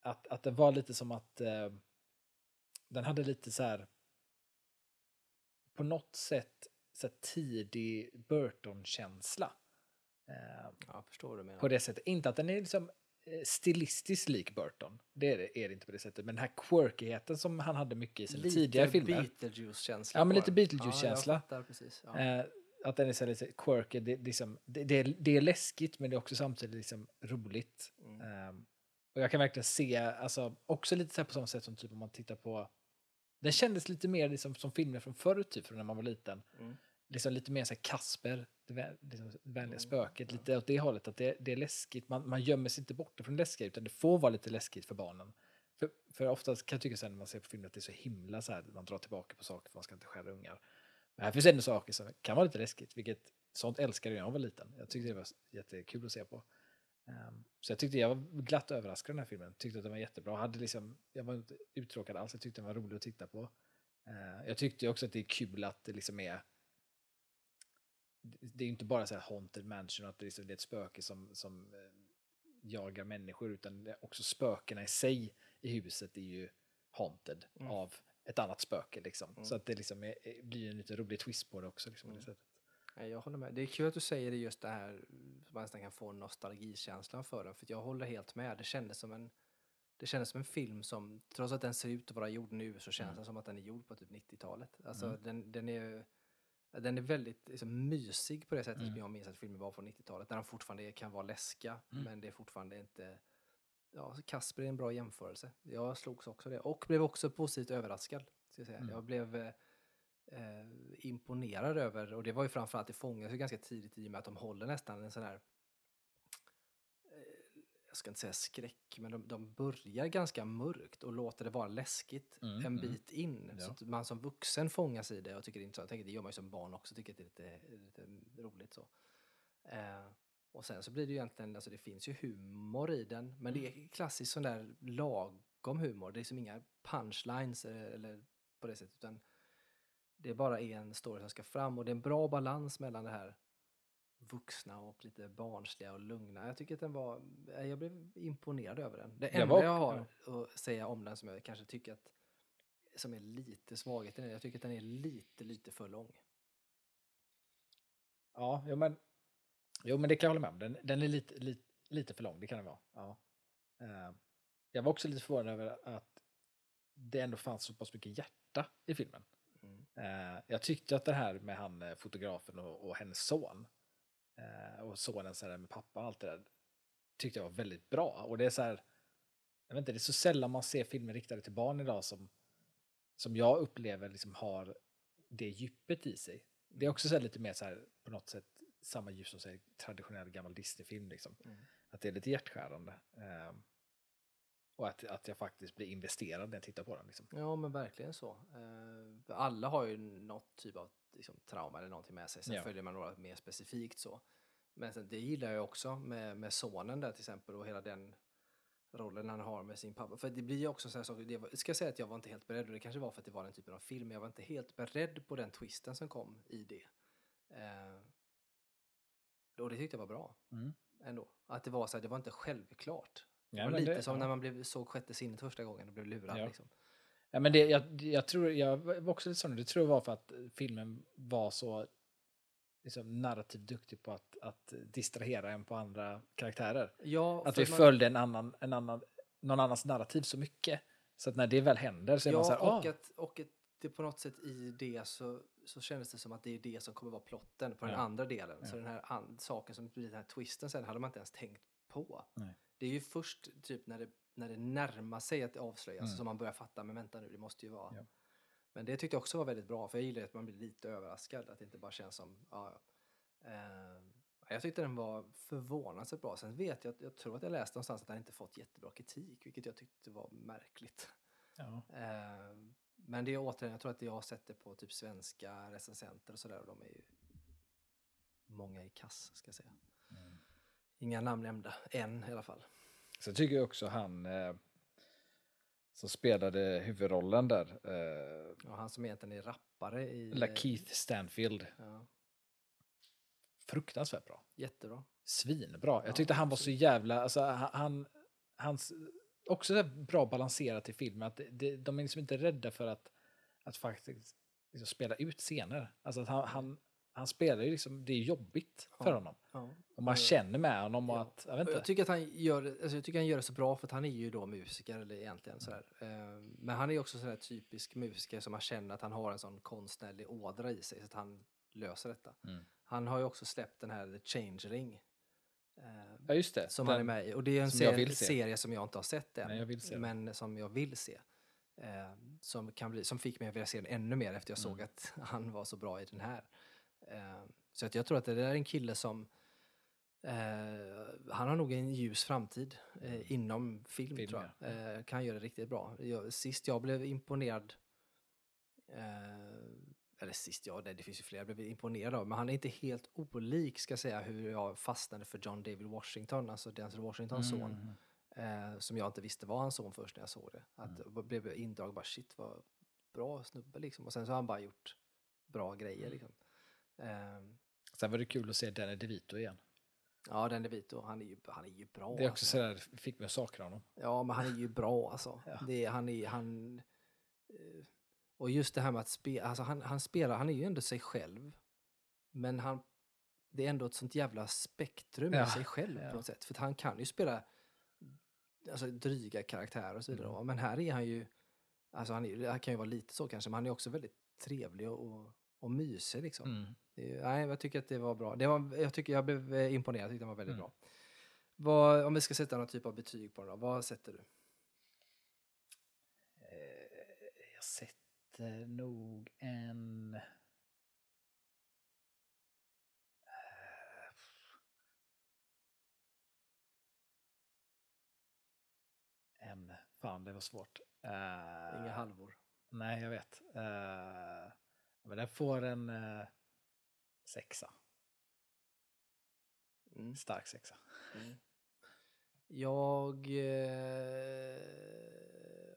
Speaker 2: att, att det var lite som att eh, den hade lite så här på något sätt så här tidig Burton-känsla. Ehm,
Speaker 1: Ja, förstår du menar.
Speaker 2: på det sättet. Inte att den är liksom stilistiskt lik Burton. Det är det, är det inte på det sättet. Men den här quirkigheten som han hade mycket i sina tidigare filmer.
Speaker 1: Beetlejuice-känsla.
Speaker 2: Ja, men lite. Beetlejuice-känsla.
Speaker 1: Ja. Ja.
Speaker 2: Eh, att den är så lite quirky. Det, liksom, det, det, är, det är läskigt men det är också samtidigt liksom roligt.
Speaker 1: Mm.
Speaker 2: Ehm, och jag kan verkligen se, alltså också lite så på samma sätt som typ om man tittar på den kändes lite mer liksom som filmer från förr, typ från när man var liten.
Speaker 1: Mm.
Speaker 2: Liksom lite mer så Kasper, det liksom vänliga spöket, lite åt det hållet. Att det, det är läskigt, man, man gömmer sig inte bort från det läskiga, utan det får vara lite läskigt för barnen. För, för oftast kan jag tycka sen när man ser på filmer att det är så himla så här, man drar tillbaka på saker för man ska inte skära ungar. Men här finns ändå saker som kan vara lite läskigt, vilket sånt älskade jag när jag var liten. Jag tyckte det var jättekul att se på. Ehm, så jag tyckte jag var glatt överraskad av den här filmen. Tyckte att den var jättebra. Hade liksom, jag var inte uttråkad alls. Jag tyckte den var rolig att titta på. Eh, jag tyckte också att det är kul att det liksom är det är ju inte bara så här haunted mansion att det, liksom, det är ett spöke som, som eh, jagar människor utan det också spökena i sig i huset är ju haunted
Speaker 1: Mm.
Speaker 2: av ett annat spöke liksom.
Speaker 1: Mm.
Speaker 2: Så att det liksom är, blir en lite rolig twist på det också. Liksom, på det
Speaker 1: Mm.
Speaker 2: sättet.
Speaker 1: Nej, Jag håller med. Det är kul att du säger det just det här, man nästan kan få nostalgikänslan för den. För jag håller helt med. Det kändes som en, det kändes som en film som, trots att den ser ut att vara gjord nu, så känns
Speaker 2: Mm.
Speaker 1: den som att den är gjord på typ 90-talet. Alltså
Speaker 2: Mm.
Speaker 1: den, den är den är väldigt liksom, mysig på det sättet
Speaker 2: Mm.
Speaker 1: som jag minns att filmen var från 90-talet. Där de fortfarande kan vara läskiga,
Speaker 2: Mm.
Speaker 1: men det är fortfarande inte... Ja, Kasper är en bra jämförelse. Jag slogs också det. Och blev också positivt överraskad. Ska jag, säga.
Speaker 2: Mm.
Speaker 1: jag blev eh, eh, imponerad över, och det var ju framförallt, det fångas ganska tidigt i och med att de håller nästan en sån här jag ska inte säga skräck, men de, de börjar ganska mörkt och låter det vara läskigt
Speaker 2: Mm,
Speaker 1: en
Speaker 2: mm.
Speaker 1: bit in.
Speaker 2: Ja.
Speaker 1: Så att man som vuxen fångas i det och tycker det är intressant. Jag tänker, det gör man ju som barn också, tycker att det är lite, lite roligt så. Eh, och sen så blir det ju egentligen, alltså det finns ju humor i den, men det är klassiskt sån där lagom humor. Det är som inga punchlines eh, eller på det sättet, utan det är bara en story som ska fram och det är en bra balans mellan det här vuxna och lite barnsliga och lugna. Jag tycker att den var, eh, jag blev imponerad över den. Det enda
Speaker 2: var-
Speaker 1: jag har att säga om den som jag kanske tycker att som är lite svagheten. i den. Jag tycker att den är lite, lite för lång.
Speaker 2: Ja, jo, men, jo, men det kan jag hålla med om. Den, den är lite, lite, lite för lång, det kan den vara. Ja. Eh, jag var också lite förvånad över att det ändå fanns så pass mycket hjärta i filmen.
Speaker 1: Mm.
Speaker 2: Eh, jag tyckte att det här med han fotografen och, och hennes son och sonen så här med pappa och allt det där tyckte jag var väldigt bra. Och det är så här, jag vet inte, det är så sällan man ser filmer riktade till barn idag som, som jag upplever liksom har det djupet i sig. Det är också så lite mer så här på något sätt samma djup som säger traditionell gammal Disney-film. Liksom.
Speaker 1: Mm.
Speaker 2: Att det är lite hjärtskärande. Eh, och att, att jag faktiskt blir investerad när jag tittar på den. Liksom.
Speaker 1: Ja, men verkligen så. Eh, alla har ju något typ av liksom, trauma eller någonting med sig. Sen
Speaker 2: Ja.
Speaker 1: följer man några mer specifikt så. Men sen, det gillar jag också med, med sonen där till exempel och hela den rollen han har med sin pappa. För det blir ju också så här saker, det var, ska jag säga att jag var inte helt beredd och det kanske var för att det var den typen av film, men jag var inte helt beredd på den twisten som kom i det. Eh, och det tyckte jag var bra
Speaker 2: Mm.
Speaker 1: ändå. Att det var så här, det var inte självklart. Det
Speaker 2: Ja,
Speaker 1: var
Speaker 2: men
Speaker 1: lite
Speaker 2: det-
Speaker 1: som
Speaker 2: ja.
Speaker 1: när man blev, såg Sjätte sinnet första gången och blev lurad.
Speaker 2: Ja.
Speaker 1: Liksom.
Speaker 2: Ja, men det, jag, jag tror, jag var också lite sån, det tror jag var för att filmen var så liksom, narrativt duktig på att, att distrahera en på andra karaktärer.
Speaker 1: Ja,
Speaker 2: Att vi
Speaker 1: man-
Speaker 2: följde en annan, en annan, någon annans narrativ så mycket. Så att när det väl händer så är man så
Speaker 1: Ja,
Speaker 2: här,
Speaker 1: och,
Speaker 2: ah,
Speaker 1: att, och att det på något sätt i det så, så kändes det som att det är det som kommer vara plotten på den
Speaker 2: Ja.
Speaker 1: andra delen. Så
Speaker 2: Ja.
Speaker 1: den här an, saken som blir den här twisten sen hade man inte ens tänkt på.
Speaker 2: Nej.
Speaker 1: Det är ju först typ när det, när det närmar sig att det avslöjas
Speaker 2: Mm.
Speaker 1: som man börjar fatta, men vänta nu, det måste ju vara.
Speaker 2: Ja.
Speaker 1: Men det tyckte jag också var väldigt bra, för jag gillar att man blir lite överraskad, att det inte bara känns som, ja. Eh, jag tyckte den var förvånansvärt bra. Sen vet jag, jag tror att jag läste någonstans att den inte fått jättebra kritik, vilket jag tyckte var märkligt.
Speaker 2: ja.
Speaker 1: Eh, men det är återigen, jag tror att jag har sett det på typ svenska recensenter och sådär och de är ju många i kass ska jag säga. Inga namn nämnda, än i alla fall.
Speaker 2: Så tycker jag också han eh, som spelade huvudrollen där, eh,
Speaker 1: Och han som egentligen är rappare i...
Speaker 2: La Keith Stanfield,
Speaker 1: Ja,
Speaker 2: fruktansvärt bra.
Speaker 1: jättebra.
Speaker 2: Svinbra. Jag
Speaker 1: Ja,
Speaker 2: tyckte han var så jävla, alltså han, han hans, också bra balanserat i filmen, att det, de är liksom inte rädda för att, att faktiskt liksom spela ut scener. Alltså att han, han, han spelar ju liksom, det är jobbigt för
Speaker 1: Ja.
Speaker 2: honom.
Speaker 1: Ja.
Speaker 2: Och man
Speaker 1: Eh,
Speaker 2: känner med honom och
Speaker 1: ja.
Speaker 2: att, jag vet inte.
Speaker 1: Jag tycker att han gör, alltså jag tycker han gör det så bra för att han är ju då musiker eller egentligen sådär. Eh, Men han är ju också sådär typisk musiker som man känner att han har en sån konstnärlig ådra i sig så att han löser detta.
Speaker 2: Mm.
Speaker 1: Han har ju också släppt den här The Changeling. eh,
Speaker 2: Ja just det.
Speaker 1: Som
Speaker 2: Den-
Speaker 1: han är med i. Och det är en
Speaker 2: som
Speaker 1: serie, serie som jag inte har sett än.
Speaker 2: Nej, se
Speaker 1: men som jag vill se. Som, kan bli, som fick mig att vilja se den ännu mer efter jag såg
Speaker 2: Mm.
Speaker 1: att han var så bra i den här. Eh, så att jag tror att det där är en kille som eh, han har nog en ljus framtid eh, inom film,
Speaker 2: Film,
Speaker 1: tror jag. Eh, kan göra det riktigt bra. Jag, sist jag blev imponerad eller sist, ja det, det finns ju fler jag blev imponerad av, men han är inte helt olik ska jag säga hur jag fastnade för John David Washington, alltså Denzel Washingtons son.
Speaker 2: Mm.
Speaker 1: Eh, som jag inte visste var hans son först när jag såg det. Att
Speaker 2: Mm.
Speaker 1: jag blev indragen, bara shit vad bra snubbe liksom. Och sen så har han bara gjort bra grejer
Speaker 2: Mm.
Speaker 1: liksom. Ehm,
Speaker 2: Sen var det kul att se Danny DeVito igen.
Speaker 1: ja, vit och han är ju, han är ju bra.
Speaker 2: Det är också
Speaker 1: alltså.
Speaker 2: sådär, fick mig att sakna honom.
Speaker 1: Ja, men han är ju bra alltså.
Speaker 2: Ja.
Speaker 1: Det han är, han... eh, Och just det här med att spela, alltså han, han spelar, han är ju ändå sig själv. Men han, det är ändå ett sånt jävla spektrum
Speaker 2: Ja,
Speaker 1: i sig själv
Speaker 2: ja.
Speaker 1: på något sätt. För att han kan ju spela alltså, dryga karaktärer och så vidare.
Speaker 2: Mm.
Speaker 1: Men här är han ju, alltså han, är, han kan ju vara lite så kanske, men han är också väldigt trevlig och, och, och mysig liksom.
Speaker 2: Mm.
Speaker 1: Nej, jag tycker att det var bra. Det var, jag tycker jag blev eh, imponerad, jag tyckte den var väldigt
Speaker 2: Mm.
Speaker 1: bra. Vad, om vi ska sätta någon typ av betyg på den då, vad sätter du?
Speaker 2: Eh, Jag sätter nog en... Eh, En... Fan, det var svårt.
Speaker 1: Inga halvor.
Speaker 2: Nej, jag vet. Men den får en uh, sexa.
Speaker 1: Mm.
Speaker 2: Stark sexa.
Speaker 1: Mm. Jag... Eh,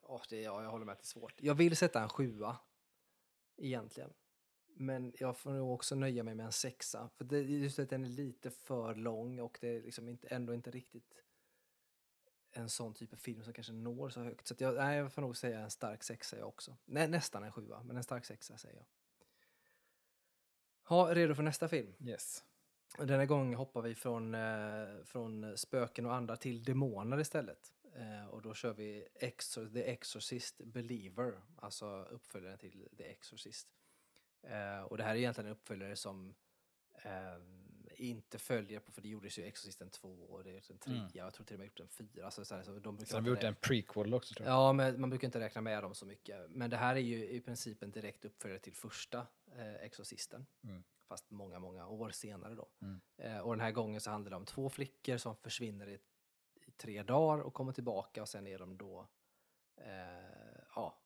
Speaker 1: åh, det, ja, jag håller med att det är svårt. Jag vill sätta en sjua. Egentligen. Men jag får nog också nöja mig med en sexa. För det, just att den är lite för lång och det är liksom inte, ändå inte riktigt en sån typ av film som kanske når så högt. Så jag, nej, jag får nog säga en stark sexa jag också. Nej, nästan en sjua, men en stark sexa säger jag. Ha, redo för nästa film?
Speaker 2: Yes.
Speaker 1: Denna gång hoppar vi från, eh, från spöken och andra till demoner istället. Eh, och då kör vi Exor The Exorcist Believer, alltså uppföljaren till The Exorcist. Eh, och det här är egentligen en uppföljare som eh, inte följer på, för det gjordes ju Exorcisten 2 och det är en trea,
Speaker 2: Mm.
Speaker 1: jag tror till och med gjort en fyra. Så, så, här, så de brukar
Speaker 2: Så har vi gjort en prequel också tror jag.
Speaker 1: Ja, men man brukar inte räkna med dem så mycket. Men det här är ju i princip en direkt uppföljare till första Exorcisten.
Speaker 2: Mm.
Speaker 1: Fast många, många år senare då.
Speaker 2: Mm.
Speaker 1: Eh, och den här gången så handlar det om två flickor som försvinner i, i tre dagar och kommer tillbaka och sen är de då, eh, ja.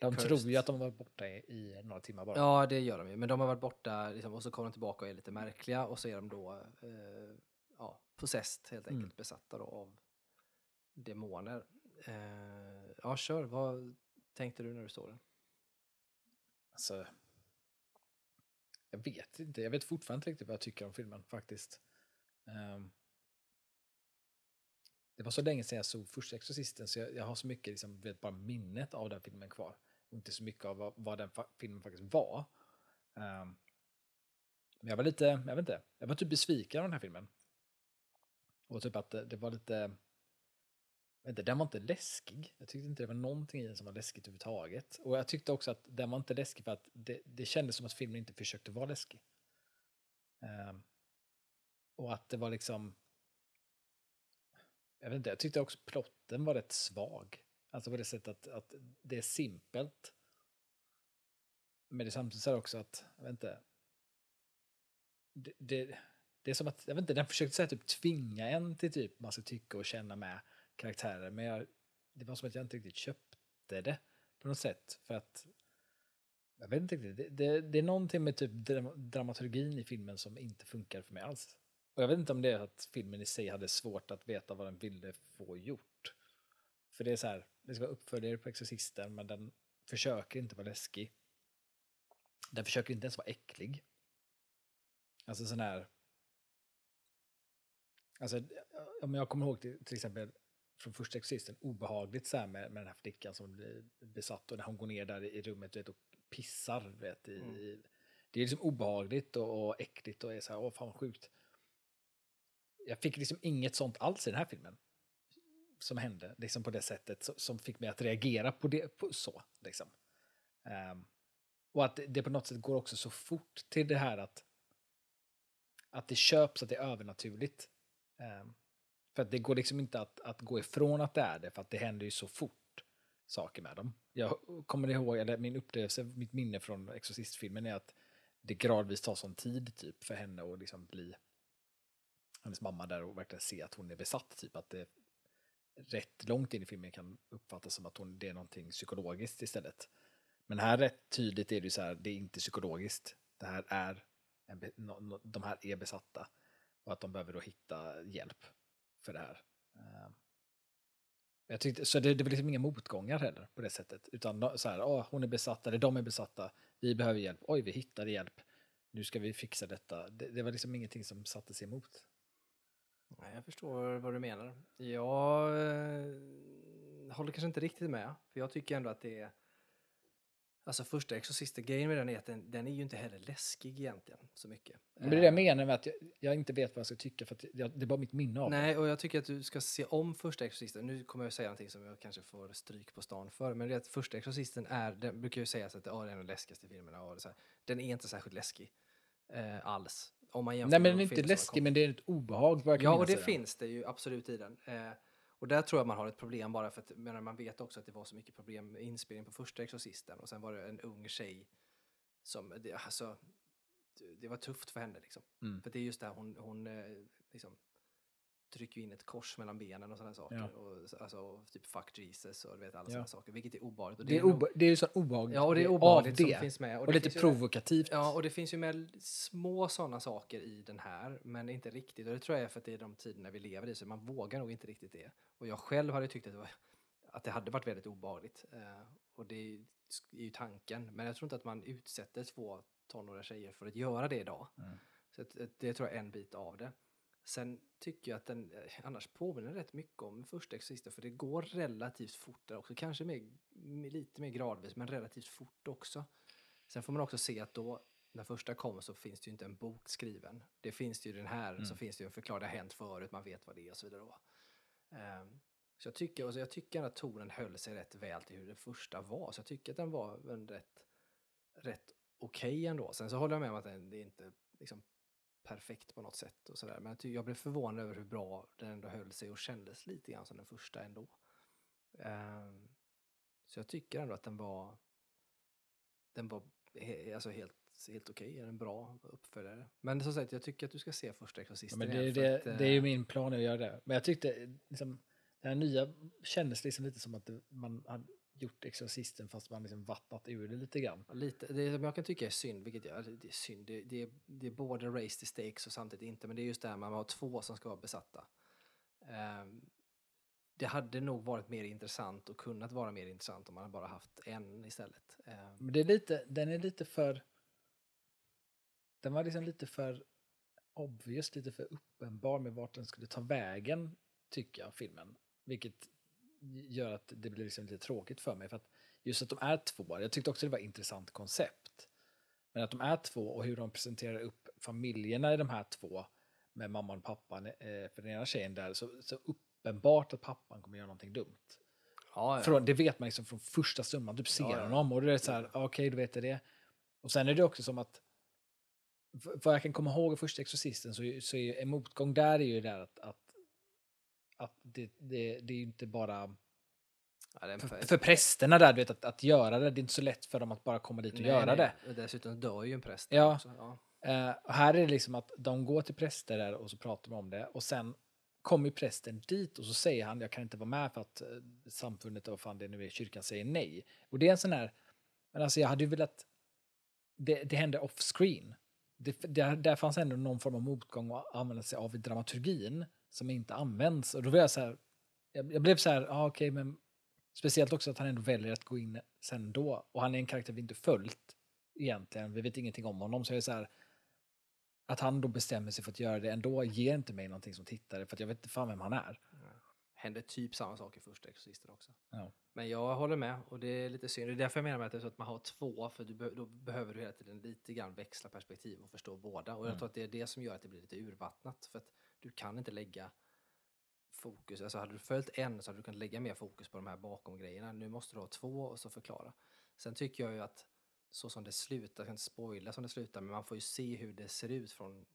Speaker 2: De
Speaker 1: cursed.
Speaker 2: tror ju att de var borta i, i några timmar bara.
Speaker 1: Ja, det gör de ju. Men de har varit borta liksom, och så kommer de tillbaka och är lite märkliga och så är de då eh, ja, possessed, helt enkelt
Speaker 2: Mm.
Speaker 1: besatta då av demoner. Eh, ja, kör. Vad tänkte du när du såg den?
Speaker 2: Alltså, jag vet inte. Jag vet fortfarande inte riktigt vad jag tycker om filmen faktiskt. Um, det var så länge sedan jag såg första Exorcisten så jag, jag har så mycket, liksom, vet bara minnet av den filmen kvar. Och inte så mycket av vad, vad den fa- filmen faktiskt var. Um, men jag var lite, jag vet inte, jag var typ besviken av den här filmen. Och typ att det, det var lite, Vänta, den var inte läskig. Jag tyckte inte det var någonting i den som var läskigt överhuvudtaget. Och jag tyckte också att den var inte läskig för att det, det kändes som att filmen inte försökte vara läskig. Um, och att det var liksom... Jag vet inte, jag tyckte också plotten var rätt svag. Alltså på det sättet att, att det är simpelt. Men det är samtidigt så det också att, jag vet inte. Det, det, det är som att, jag vet inte, den försökte så här, typ tvinga en till typ man ska tycka och känna med karaktärer. Men jag, det var som att jag inte riktigt köpte det på något sätt. För att, jag vet inte riktigt, det, det, det är någonting med typ dramaturgin i filmen som inte funkar för mig alls. Och jag vet inte om det är att filmen i sig hade svårt att veta vad den ville få gjort. För det är så här, det ska vara uppföljare på Exorcisten men den försöker inte vara läskig. Den försöker inte ens vara äcklig. Alltså sån här... Alltså, om jag kommer ihåg till, till exempel från första Exorcisten, obehagligt så med, med den här flickan som blir besatt och när hon går ner där i rummet vet, och pissar. Vet, i,
Speaker 1: Mm.
Speaker 2: det är liksom obehagligt och, och äckligt och är så här, åh fan vad sjukt. Jag fick liksom inget sånt alls i den här filmen. Som hände, liksom på det sättet som, fick mig att reagera på det på, så. Liksom. Ehm, och att det, på något sätt går också så fort till det här att att det köps att det är övernaturligt. Ehm, för att det går liksom inte att, att gå ifrån att det är det, för att det händer ju så fort saker med dem. Jag kommer ihåg, eller min upplevelse, mitt minne från Exorcistfilmen är att det gradvis tar sån tid typ för henne att liksom bli hennes mamma där och verkligen se att hon är besatt. Typ att det rätt långt in i filmen kan uppfattas som att hon, det är någonting psykologiskt istället. Men här rätt tydligt är det ju så här, det är inte psykologiskt. Det här är, en, no, no, de här är besatta. Och att de behöver då hitta hjälp för det här. Ehm, jag tyckte, så det, det var liksom inga motgångar heller på det sättet. Utan så här, oh, hon är besatt, eller de är besatta, vi behöver hjälp, oj vi hittade hjälp, nu ska vi fixa detta. Det, det var liksom ingenting som satte sig emot.
Speaker 1: Nej, jag förstår vad du menar. Jag eh, håller kanske inte riktigt med. För jag tycker ändå att det är... Alltså första Exorcisten-grejen med den är att den, den är ju inte heller läskig egentligen så mycket.
Speaker 2: Men det är det jag menar med att jag, jag inte vet vad jag ska tycka för jag, det är bara mitt minne av.
Speaker 1: Nej, och jag tycker att du ska se om första Exorcisten. Nu kommer jag säga någonting som jag kanske får stryk på stan för. Men det är att första Exorcisten är, den brukar ju sägas att det är den läskigaste filmen. Ja, det är så här. Den är inte särskilt läskig eh, alls. Om man jämför
Speaker 2: Nej men den är
Speaker 1: de
Speaker 2: inte läskig men det är ett obehag
Speaker 1: Ja, och det finns det ju absolut i den. Eh, och där tror jag man har ett problem bara för att menar, man vet också att det var så mycket problem med inspelning på första Exorcisten och sen var det en ung tjej som, det, alltså, det, det var tufft för henne liksom.
Speaker 2: Mm.
Speaker 1: För det är just det här, hon, hon eh, liksom trycker in ett kors mellan benen och sådana saker.
Speaker 2: Ja.
Speaker 1: Och, så- alltså, och typ fuck Jesus och du vet alla
Speaker 2: Ja.
Speaker 1: sådana saker, vilket är obehagligt. Och
Speaker 2: Det är,
Speaker 1: nog-
Speaker 2: obe, det är ju så obehag
Speaker 1: Ja, och det är obehagligt som
Speaker 2: det.
Speaker 1: finns med.
Speaker 2: Och,
Speaker 1: det
Speaker 2: lite
Speaker 1: finns ju
Speaker 2: provokativt.
Speaker 1: Ja, och det finns ju med små sådana saker i den här, men inte riktigt. Och det tror jag är för att det är de tiderna vi lever i, så man vågar nog inte riktigt det. Och jag själv hade tyckt att det, var, att det hade varit väldigt obehagligt. Eh, och det är ju, tanken. Men jag tror inte att man utsätter två tonåriga tjejer för att göra det idag.
Speaker 2: Mm.
Speaker 1: Så att det tror jag är en bit av det. Sen tycker jag att den eh, annars påminner rätt mycket om första Exorcisten för det går relativt fort där också. Kanske mer, lite mer gradvis men relativt fort också. Sen får man också se att då när första kom så finns det ju inte en bok skriven. Det finns det ju den här, så finns det ju en förklaring, det har hänt förut, man vet vad det är och så vidare. Ehm, så jag tycker, alltså jag tycker att tonen höll sig rätt väl till hur det första var. Så jag tycker att den var en rätt, rätt okej ändå. Sen så håller jag med om att den, det är inte liksom perfekt på något sätt och sådär. Men jag, blev förvånad över hur bra den ändå höll sig och kändes lite grann som den första ändå. Ehm, så jag tycker ändå att den var den var alltså helt, helt okej, en bra uppföljare. Men som sagt, jag tycker att du ska se första
Speaker 2: Ja,
Speaker 1: Exorcisten
Speaker 2: men det, är det,
Speaker 1: att,
Speaker 2: det är ju
Speaker 1: eh,
Speaker 2: min plan att göra det. Men jag tyckte liksom, det här nya kändes liksom lite som att man hade gjort Exorcisten fast man liksom vattnat ur det lite grann.
Speaker 1: Lite, det som jag kan tycka är synd, vilket jag, det är synd, det, det, det är både race the stakes och samtidigt inte, men det är just det här man har två som ska vara besatta. Ehm, det hade nog varit mer intressant och kunnat vara mer intressant om man bara haft en istället. Ehm,
Speaker 2: Men det är lite, den är lite för... Den var liksom lite för obvious, lite för uppenbar med vart den skulle ta vägen, tycker jag, filmen. Vilket gör att det blir liksom lite tråkigt för mig. För att just att de är två, jag tyckte också det var ett intressant koncept. Men att de är två och hur de presenterar upp familjerna i de här två med mamman och pappan, eh, för den ena tjejen där, så, så uppenbart att pappan kommer göra någonting dumt.
Speaker 1: ja, ja.
Speaker 2: Från, det vet man liksom från första stund man typ ser
Speaker 1: Ja, ja.
Speaker 2: honom och då är det så här, okej, då vet jag det. Och sen är det också som att, vad jag kan komma ihåg i första Exorcisten så, så är ju en motgång där är ju där att, att, att det, det, det är ju inte bara
Speaker 1: Ja,
Speaker 2: för, för prästerna där, du vet, att, att göra det, det är inte så lätt för dem att bara komma dit och
Speaker 1: Nej,
Speaker 2: göra
Speaker 1: nej.
Speaker 2: det.
Speaker 1: Och Dessutom dör ju en präst.
Speaker 2: Ja.
Speaker 1: Också. ja.
Speaker 2: Eh, och här är det liksom att de går till präster där och så pratar de om det och sen kommer prästen dit och så säger han jag kan inte vara med för att eh, samfundet och fan det nu är, kyrkan säger nej. Och det är en sån här, men alltså jag hade ju velat, det, det hände off screen. Det, där, där fanns ändå någon form av motgång att använda sig av i dramaturgin som inte används. Och då var jag så här, jag, jag blev så här, ah, okej men speciellt också att han ändå väljer att gå in sen då. Och han är en karaktär vi inte följt egentligen, vi vet ingenting om honom. Så jag är så här, att han då bestämmer sig för att göra det ändå ger inte mig någonting som tittare för att jag vet inte fan vem han är.
Speaker 1: Hände typ samma sak i första Exorcisten också.
Speaker 2: Ja.
Speaker 1: Men jag håller med och det är lite synd. Det är därför jag menar med att det är så att man har två, för du då behöver du hela tiden lite grann växla perspektiv och förstå båda. Och jag
Speaker 2: Mm.
Speaker 1: tror att det är det som gör att det blir lite urvattnat. För att du kan inte lägga fokus, alltså hade du följt en så hade du kunnat lägga mer fokus på de här bakom grejerna. Nu måste du ha två och så förklara. Sen tycker jag ju att så som det slutar, jag kan inte spoila som det slutar, men man får ju se hur det ser ut från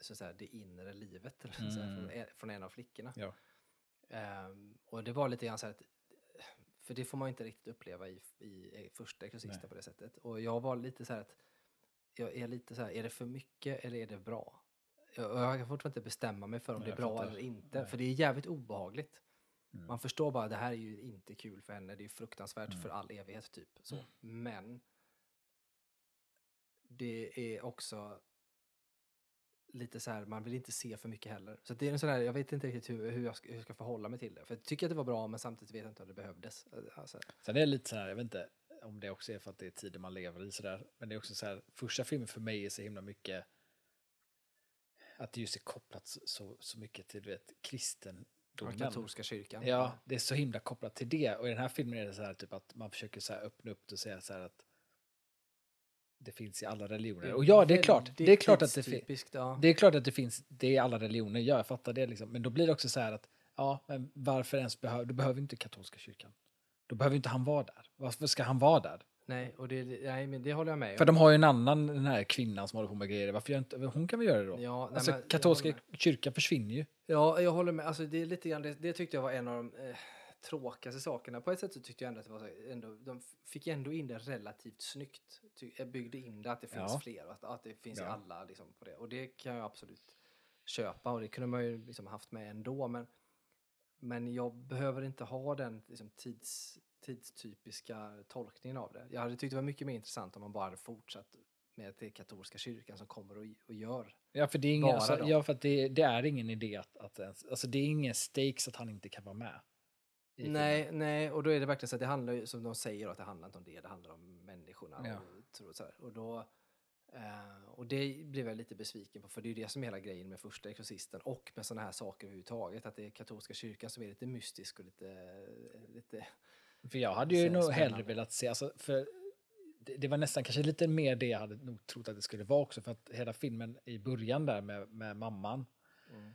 Speaker 1: så att säga, det inre livet, eller så att säga,
Speaker 2: Mm.
Speaker 1: från, från en av flickorna.
Speaker 2: Ja.
Speaker 1: Ehm, och det var lite grann så här att, för det får man ju inte riktigt uppleva i, i, i första Exorcisten på det sättet. Och jag var lite så här att, jag är lite så här, är det för mycket eller är det bra? Jag, kan fortfarande inte bestämma mig för om
Speaker 2: Nej,
Speaker 1: det är bra eller inte,
Speaker 2: Nej.
Speaker 1: för det är jävligt obehagligt.
Speaker 2: Mm.
Speaker 1: Man förstår bara, det här är ju inte kul för henne, det är fruktansvärt
Speaker 2: Mm.
Speaker 1: för all evighet typ. Så. Men det är också lite så här, man vill inte se för mycket heller. Så det är en sån här, jag vet inte riktigt hur, hur, jag ska, hur jag ska förhålla mig till det. För jag tycker att det var bra, men samtidigt vet jag inte om det behövdes. Alltså,
Speaker 2: Sen är det lite så här, jag vet inte om det också är för att det är tiden man lever i sådär, men det är också så här, första filmen för mig är så himla mycket att det just är kopplat så, så, mycket till, vet, kristendomen.
Speaker 1: katolska kyrkan.
Speaker 2: Ja, det är så himla kopplat till det. Och i den här filmen är det så här typ att man försöker så här öppna upp det och säga så här att det finns i alla religioner. Och ja, det är klart. Det är klart att det finns. Det är klart att det finns, det är i alla religioner, ja, jag fattar det liksom. Men då blir det också så här att, ja, men varför ens behöver, du behöver inte katolska kyrkan. Då behöver inte han vara där. Varför ska han vara där?
Speaker 1: Nej, och det, nej, men det håller jag med
Speaker 2: För
Speaker 1: om.
Speaker 2: de har ju en annan, den här kvinnan som håller på med grejer. Varför inte, hon kan väl göra det då?
Speaker 1: Ja, nej,
Speaker 2: alltså katolska kyrkan försvinner ju.
Speaker 1: Ja, jag håller med. Alltså, det, är lite grann, det, det tyckte jag var en av de eh, tråkigaste sakerna. På ett sätt så tyckte jag ändå att det var så, ändå, de fick ändå in det relativt snyggt. Ty, jag byggde in det att det finns
Speaker 2: Ja.
Speaker 1: fler och att, att det finns
Speaker 2: Ja.
Speaker 1: alla liksom, på det. Och det kan jag absolut köpa och det kunde man ju liksom haft med ändå. Men, men jag behöver inte ha den liksom, tids, tidstypiska tolkningen av det. Jag hade tyckt det var mycket mer intressant om man bara hade fortsatt med att det är katolska kyrkan som kommer och, och gör.
Speaker 2: Ja, för det är ingen, alltså, ja, för att det, det är ingen idé att, att ens, alltså det är ingen stakes att han inte kan vara med.
Speaker 1: Nej,
Speaker 2: filmen.
Speaker 1: nej, och då är det verkligen så att det handlar ju, som de säger, att det handlar inte om det, det handlar om människorna.
Speaker 2: Ja.
Speaker 1: Och, så här. och då, eh, och det blev jag lite besviken på, för det är ju det som är hela grejen med första Exorcisten och med sådana här saker överhuvudtaget, att det är katolska kyrkan som är lite mystisk och lite... lite
Speaker 2: För jag hade ju nog hellre velat se, alltså, för det, det var nästan kanske lite mer det jag hade nog trott att det skulle vara också, för att hela filmen i början där med, med mamman,
Speaker 1: Mm.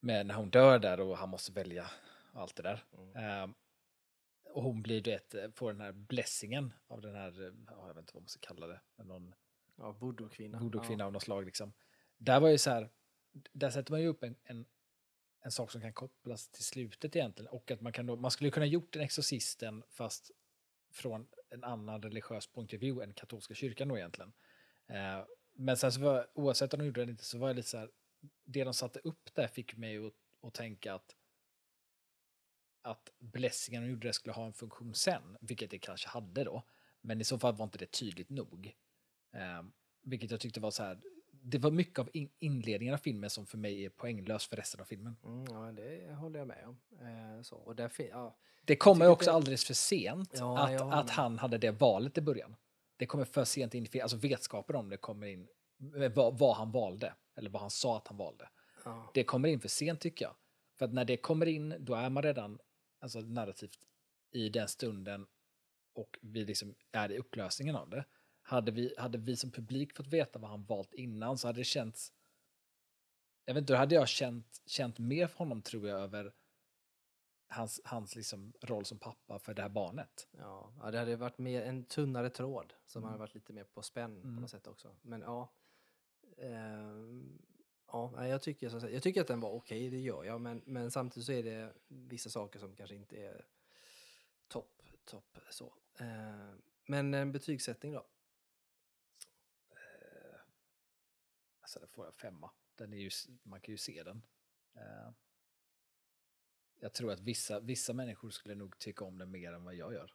Speaker 2: med när hon dör där och han måste välja allt det där.
Speaker 1: Mm.
Speaker 2: Ehm, och hon blir, du vet, får den här blessingen av den här, ja, jag vet inte vad man ska kalla det, någon
Speaker 1: Ja, voodoo-kvinna.
Speaker 2: voodoo-kvinna av något slag. Liksom. Där var ju så här, där sätter man ju upp en, en, en sak som kan kopplas till slutet egentligen. Och att man, kan då, man skulle kunna gjort den exorcisten fast från en annan religiös point of view än katolska kyrkan då egentligen. Eh, men sen så var, oavsett om de gjorde det eller inte så var jag lite så här, det de satte upp där fick mig att, att tänka att att blessingen de gjorde det skulle ha en funktion sen, vilket det kanske hade då. Men i så fall var inte det tydligt nog. Eh, vilket jag tyckte var så här, det var mycket av in inledningen av filmen som för mig är poänglös för resten av filmen.
Speaker 1: Mm, ja, det håller jag med om. Eh, så. Och där fin- ja,
Speaker 2: Det kommer också
Speaker 1: det-
Speaker 2: alldeles för sent
Speaker 1: Ja,
Speaker 2: att,
Speaker 1: håller
Speaker 2: att han hade det valet i början. Det kommer för sent in i alltså vetskapen om det kommer in, med vad, vad han valde, eller vad han sa att han valde.
Speaker 1: ja.
Speaker 2: Det kommer in för sent tycker jag. För att när det kommer in, då är man redan alltså, narrativt i den stunden och vi liksom är i upplösningen av det. Hade vi, hade vi som publik fått veta vad han valt innan så hade det känts... Jag vet inte, då hade jag känt, känt mer för honom tror jag över hans, hans liksom roll som pappa för det här barnet.
Speaker 1: Ja, ja, det hade varit mer en tunnare tråd som
Speaker 2: Mm.
Speaker 1: hade varit lite mer på spänn på
Speaker 2: Mm.
Speaker 1: något sätt också. Men ja, ehm, ja jag, tycker, jag tycker att den var okej, det gör jag. Men, men samtidigt så är det vissa saker som kanske inte är topp, topp så. Ehm, men en betygssättning då?
Speaker 2: Alltså det får jag femma. Den är ju, man kan ju se den. Eh, jag tror att vissa, vissa människor skulle nog tycka om den mer än vad jag gör.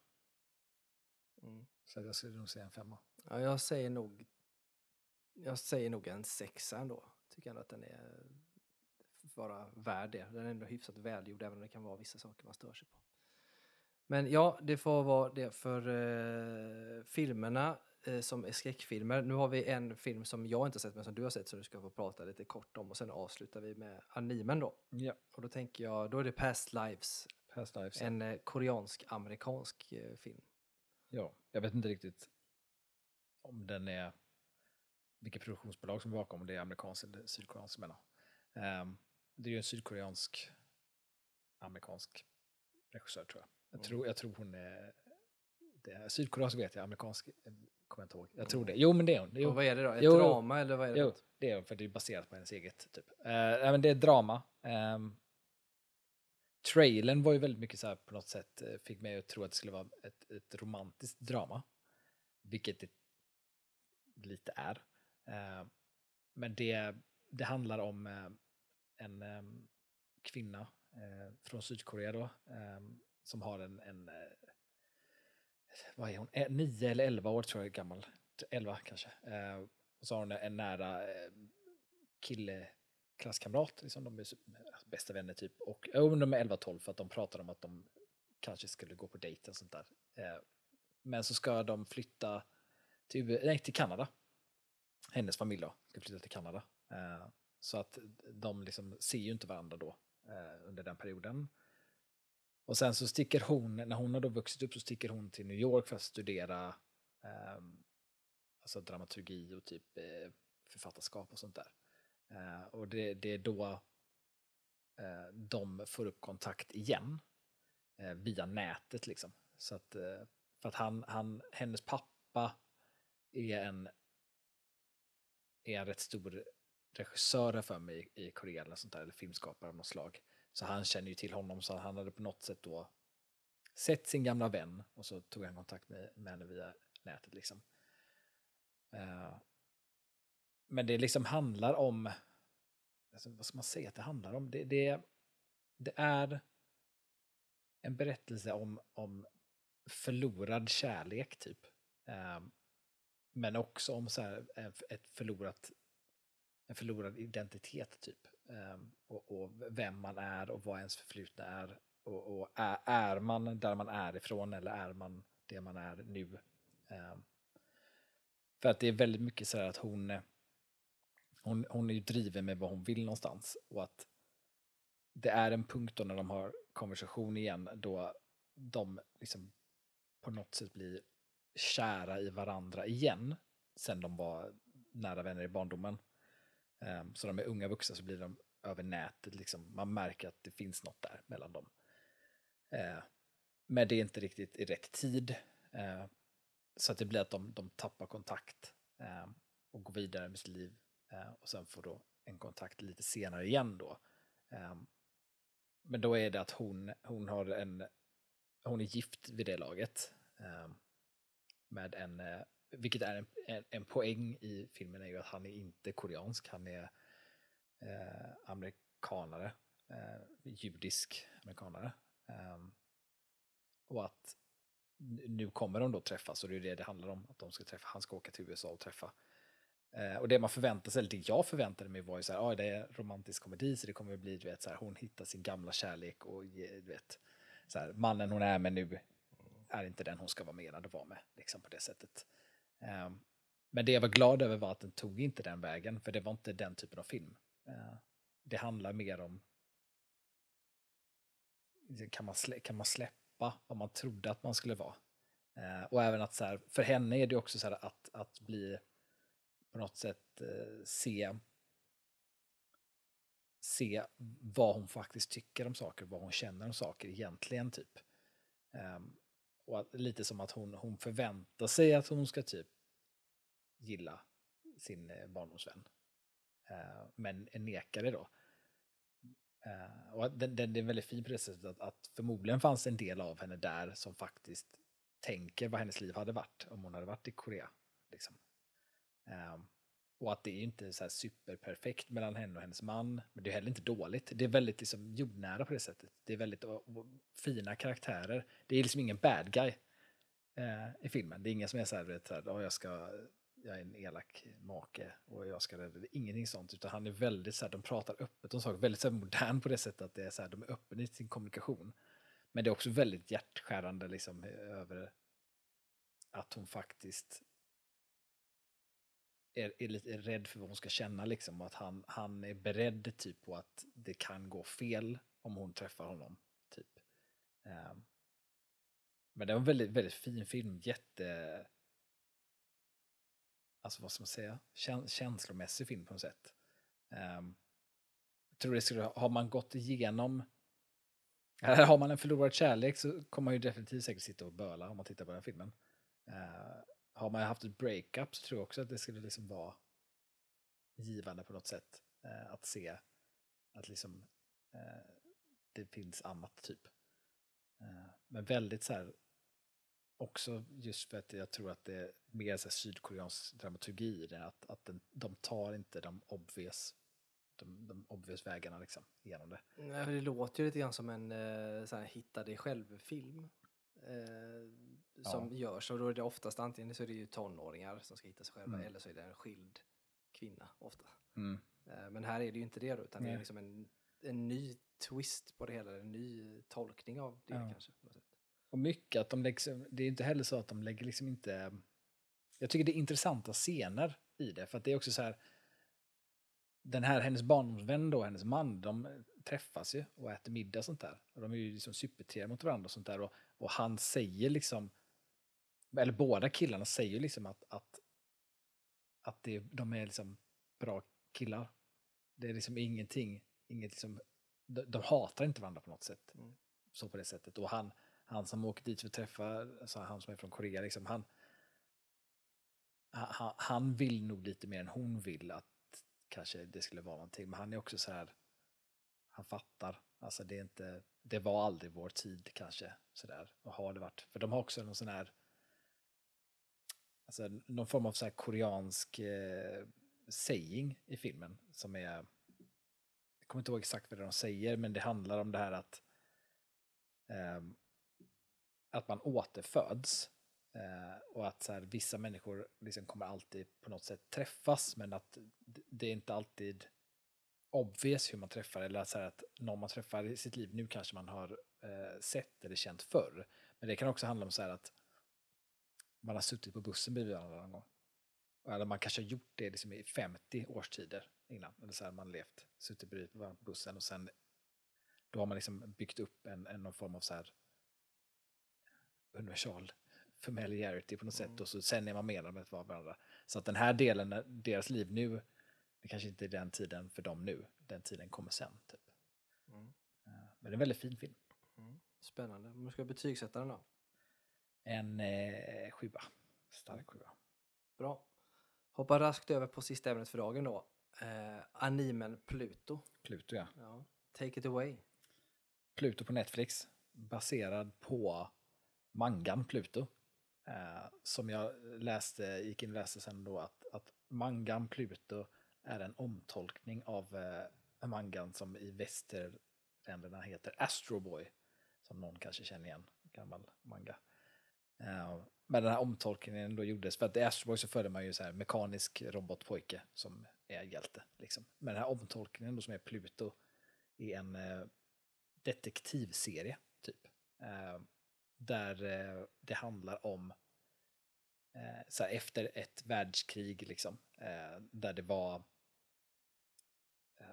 Speaker 1: Mm.
Speaker 2: Så jag skulle nog säga en femma.
Speaker 1: Ja, jag säger nog jag säger nog en sexa ändå. Tycker ändå att den är vara värd det. Den är ändå hyfsat välgjord även om det kan vara vissa saker man stör sig på. Men ja, det får vara det för eh, filmerna eh, som är skräckfilmer. Nu har vi en film som jag inte har sett men som du har sett som du ska få prata lite kort om och sen avslutar vi med animen då.
Speaker 2: Ja.
Speaker 1: Och då tänker jag, då är det Past Lives,
Speaker 2: Past Lives.
Speaker 1: en eh, koreansk-amerikansk eh, film.
Speaker 2: Ja, jag vet inte riktigt om den är vilket produktionsbolag som är bakom, om det är amerikanskt eller sydkoreanskt menar. Um, det är ju en sydkoreansk amerikansk regissör tror jag. Jag,
Speaker 1: Mm.
Speaker 2: tror, jag tror hon är, det är sydkoreansk vet jag, amerikansk eh, kommer jag inte ihåg. Jag tror det. Jo men det är hon. Jo,
Speaker 1: Och vad är det då? Ett
Speaker 2: Jo,
Speaker 1: drama eller vad är det?
Speaker 2: jo det är hon för det är baserat på hennes eget typ. Uh, men det är drama. Um, trailern var ju väldigt mycket så här på något sätt, eh, fick mig att tro att det skulle vara ett, ett romantiskt drama. Vilket det lite är. Eh, men det, det handlar om eh, en eh, kvinna eh, från Sydkorea då, eh, som har en, en vad är hon, Eh, nio eller elva år tror jag gammal, elva kanske. Eh, och så har hon en nära eh, kille, klasskamrat, liksom, de är bästa vänner typ. Och jo, men de är 11-12 för att de pratar om att de kanske skulle gå på dejt och sånt där. Eh, men så ska de flytta till, nej, till Kanada. Hennes familj då, ska flytta till Kanada. Eh, så att de liksom ser ju inte varandra då eh, under den perioden. Och sen så sticker hon, när hon har då vuxit upp så sticker hon till New York för att studera eh, alltså dramaturgi och typ eh, författarskap och sånt där. Eh, och det, det är då eh, de får upp kontakt igen eh, via nätet liksom. Så att, eh, för att han, han, hennes pappa är en, är en rätt stor regissör för mig i, i Korea eller sånt där, eller filmskapare av något slag. Så han känner ju till honom så han hade på något sätt då sett sin gamla vän och så tog han kontakt med, med henne via nätet liksom. Uh, men det liksom handlar om, alltså, vad ska man säga att det handlar om? Det, det, det är en berättelse om, om förlorad kärlek typ. Uh, men också om så här, eh, ett förlorat, en förlorad identitet typ. Ehm, och, och vem man är och vad ens förflutna är. Och, och är, är man där man är ifrån eller är man det man är nu? Ehm, för att det är väldigt mycket så här att hon, hon, hon är ju driven med vad hon vill någonstans. Och att det är en punkt då när de har konversation igen då de liksom på något sätt blir kära i varandra igen sen de var nära vänner i barndomen. Ehm, så de är unga vuxna så blir de över nätet, liksom, man märker att det finns något där mellan dem. Ehm, men det är inte riktigt i rätt tid. Ehm, så att det blir att de, de tappar kontakt och går vidare med sitt liv. och sen får då en kontakt lite senare igen då. Men då är det att hon, hon har en, hon är gift vid det laget. Med en, eh, vilket är en, en, en, poäng i filmen är ju att han är inte koreansk, han är eh, amerikanare, eh, judisk amerikanare. Eh, och att nu kommer de då träffas och det är det det handlar om, att de ska träffa, han ska åka till USA och träffa Eh, och det man förväntar sig, eller det jag förväntade mig var ju så här, ah, det är romantisk komedi så det kommer bli, du vet, så här, hon hittar sin gamla kärlek och du vet, så här, mannen hon är med nu är inte den hon ska vara menad att vara med, liksom på det sättet. Um, men det jag var glad över var att den tog inte den vägen, för det var inte den typen av film. Uh, det handlar mer om, liksom, kan man, slä, kan man släppa vad man trodde att man skulle vara? Uh, och även att så här, för henne är det också så här att, att bli på något sätt eh, se se vad hon faktiskt tycker om saker, vad hon känner om saker egentligen typ. Um, och att, lite som att hon, hon förväntar sig att hon ska typ gilla sin eh, barndomsvän. Uh, men nekar det då. Uh, och den, den, det är väldigt fin på det sättet att, att förmodligen fanns en del av henne där som faktiskt tänker vad hennes liv hade varit om hon hade varit i Korea. Liksom. Um, och att det är inte så här superperfekt mellan henne och hennes man, men det är heller inte dåligt. Det är väldigt liksom jordnära på det sättet. Det är väldigt och, och, fina karaktärer. Det är liksom ingen bad guy eh, i filmen. Det är ingen som är så här, vet, här oh, jag ska jag är en elak make och jag ska rädda det. Ingenting sånt, utan han är väldigt så här, de pratar öppet om saker, väldigt så här, modern på det sättet att det är så här, de är öppna i sin kommunikation. Men det är också väldigt hjärtskärande liksom över att hon faktiskt är, är lite rädd för vad hon ska känna liksom. Att han, han är beredd typ på att det kan gå fel om hon träffar honom. Typ. Um, men det var en väldigt, väldigt fin film. Jätte... Alltså vad ska man säga? Käns känslomässig film på något sätt. Um, jag tror det skulle, har man gått igenom eller har man en förlorad kärlek så kommer man ju definitivt säkert sitta och böla om man tittar på den filmen. Uh, har man haft ett breakup så tror jag också att det skulle liksom vara givande på något sätt. Eh, att se att liksom eh, det finns annat typ. Eh, men väldigt så här, också just för att jag tror att det är mer så här sydkoreansk dramaturgi i det, att, att den, de tar inte de obvious de, de obvious vägarna liksom, genom det.
Speaker 1: Nej, det låter ju lite grann som en eh, så här, hitta dig själv-film. Eh, som ja. görs. Och då är det oftast antingen så är det ju tonåringar som ska hitta sig själva mm. eller så är det en skild kvinna ofta. Mm. Eh, men här är det ju inte det då, utan Nej. det är liksom en, en ny twist på det hela, en ny tolkning av det ja. kanske.
Speaker 2: Och mycket att de lägger, det är inte heller så att de lägger liksom inte, jag tycker det är intressanta scener i det, för att det är också så här, den här, hennes barndomsvän då, hennes man, de träffas ju och äter middag och sånt där. Och de är ju liksom supertrevliga mot varandra och sånt där. Och, och han säger liksom, eller båda killarna säger liksom att, att, att det, de är liksom bra killar. Det är liksom ingenting, inget liksom, de, de hatar inte varandra på något sätt. Mm. Så på det sättet. Och han, han som åker dit för att träffa, alltså han som är från Korea, liksom, han, han, han vill nog lite mer än hon vill att kanske det skulle vara någonting. Men han är också så här, han fattar. Alltså det är inte, det var aldrig vår tid kanske. Sådär. Och har det varit. För de har också någon sån här alltså, någon form av så koreansk eh, saying i filmen som är, jag kommer inte ihåg exakt vad de säger, men det handlar om det här att eh, att man återföds eh, och att så här, vissa människor liksom kommer alltid på något sätt träffas, men att det är inte alltid obvious hur man träffar, eller att, så här, att någon man träffar i sitt liv nu kanske man har eh, sett eller känt förr. Men det kan också handla om så här att man har suttit på bussen bredvid varandra någon gång. Eller man kanske har gjort det liksom i 50 årstider innan. Eller så här man levt, suttit bredvid på bussen och sen då har man liksom byggt upp en, en någon form av så här universal familiarity på något
Speaker 1: Mm.
Speaker 2: sätt och så sen är man med med varandra. Så att den här delen, deras liv nu, det kanske inte är den tiden för dem nu. Den tiden kommer sen. Typ.
Speaker 1: Mm.
Speaker 2: Eh, Men det är en väldigt fin film.
Speaker 1: Mm. Spännande. Om du ska betygsätta den då?
Speaker 2: En eh, sjua. Stark sjua.
Speaker 1: Bra. Hoppa raskt över på sista ämnet för dagen då. Eh, animen Pluto.
Speaker 2: Pluto ja.
Speaker 1: Ja. Take it away.
Speaker 2: Pluto på Netflix. Baserad på mangan Pluto. Eh, som jag läste, gick in och läste sen då att, att mangan Pluto är en omtolkning av eh, mangan som i västerländerna heter Astro Boy. Som någon kanske känner igen, gammal manga. Eh, men den här omtolkningen då gjordes, för att i Astro Boy så följer man ju så här mekanisk robotpojke som är hjälte. Liksom. Men den här omtolkningen då som är Pluto i en eh, detektivserie, typ. Eh, där det handlar om så här, efter ett världskrig, liksom, där det var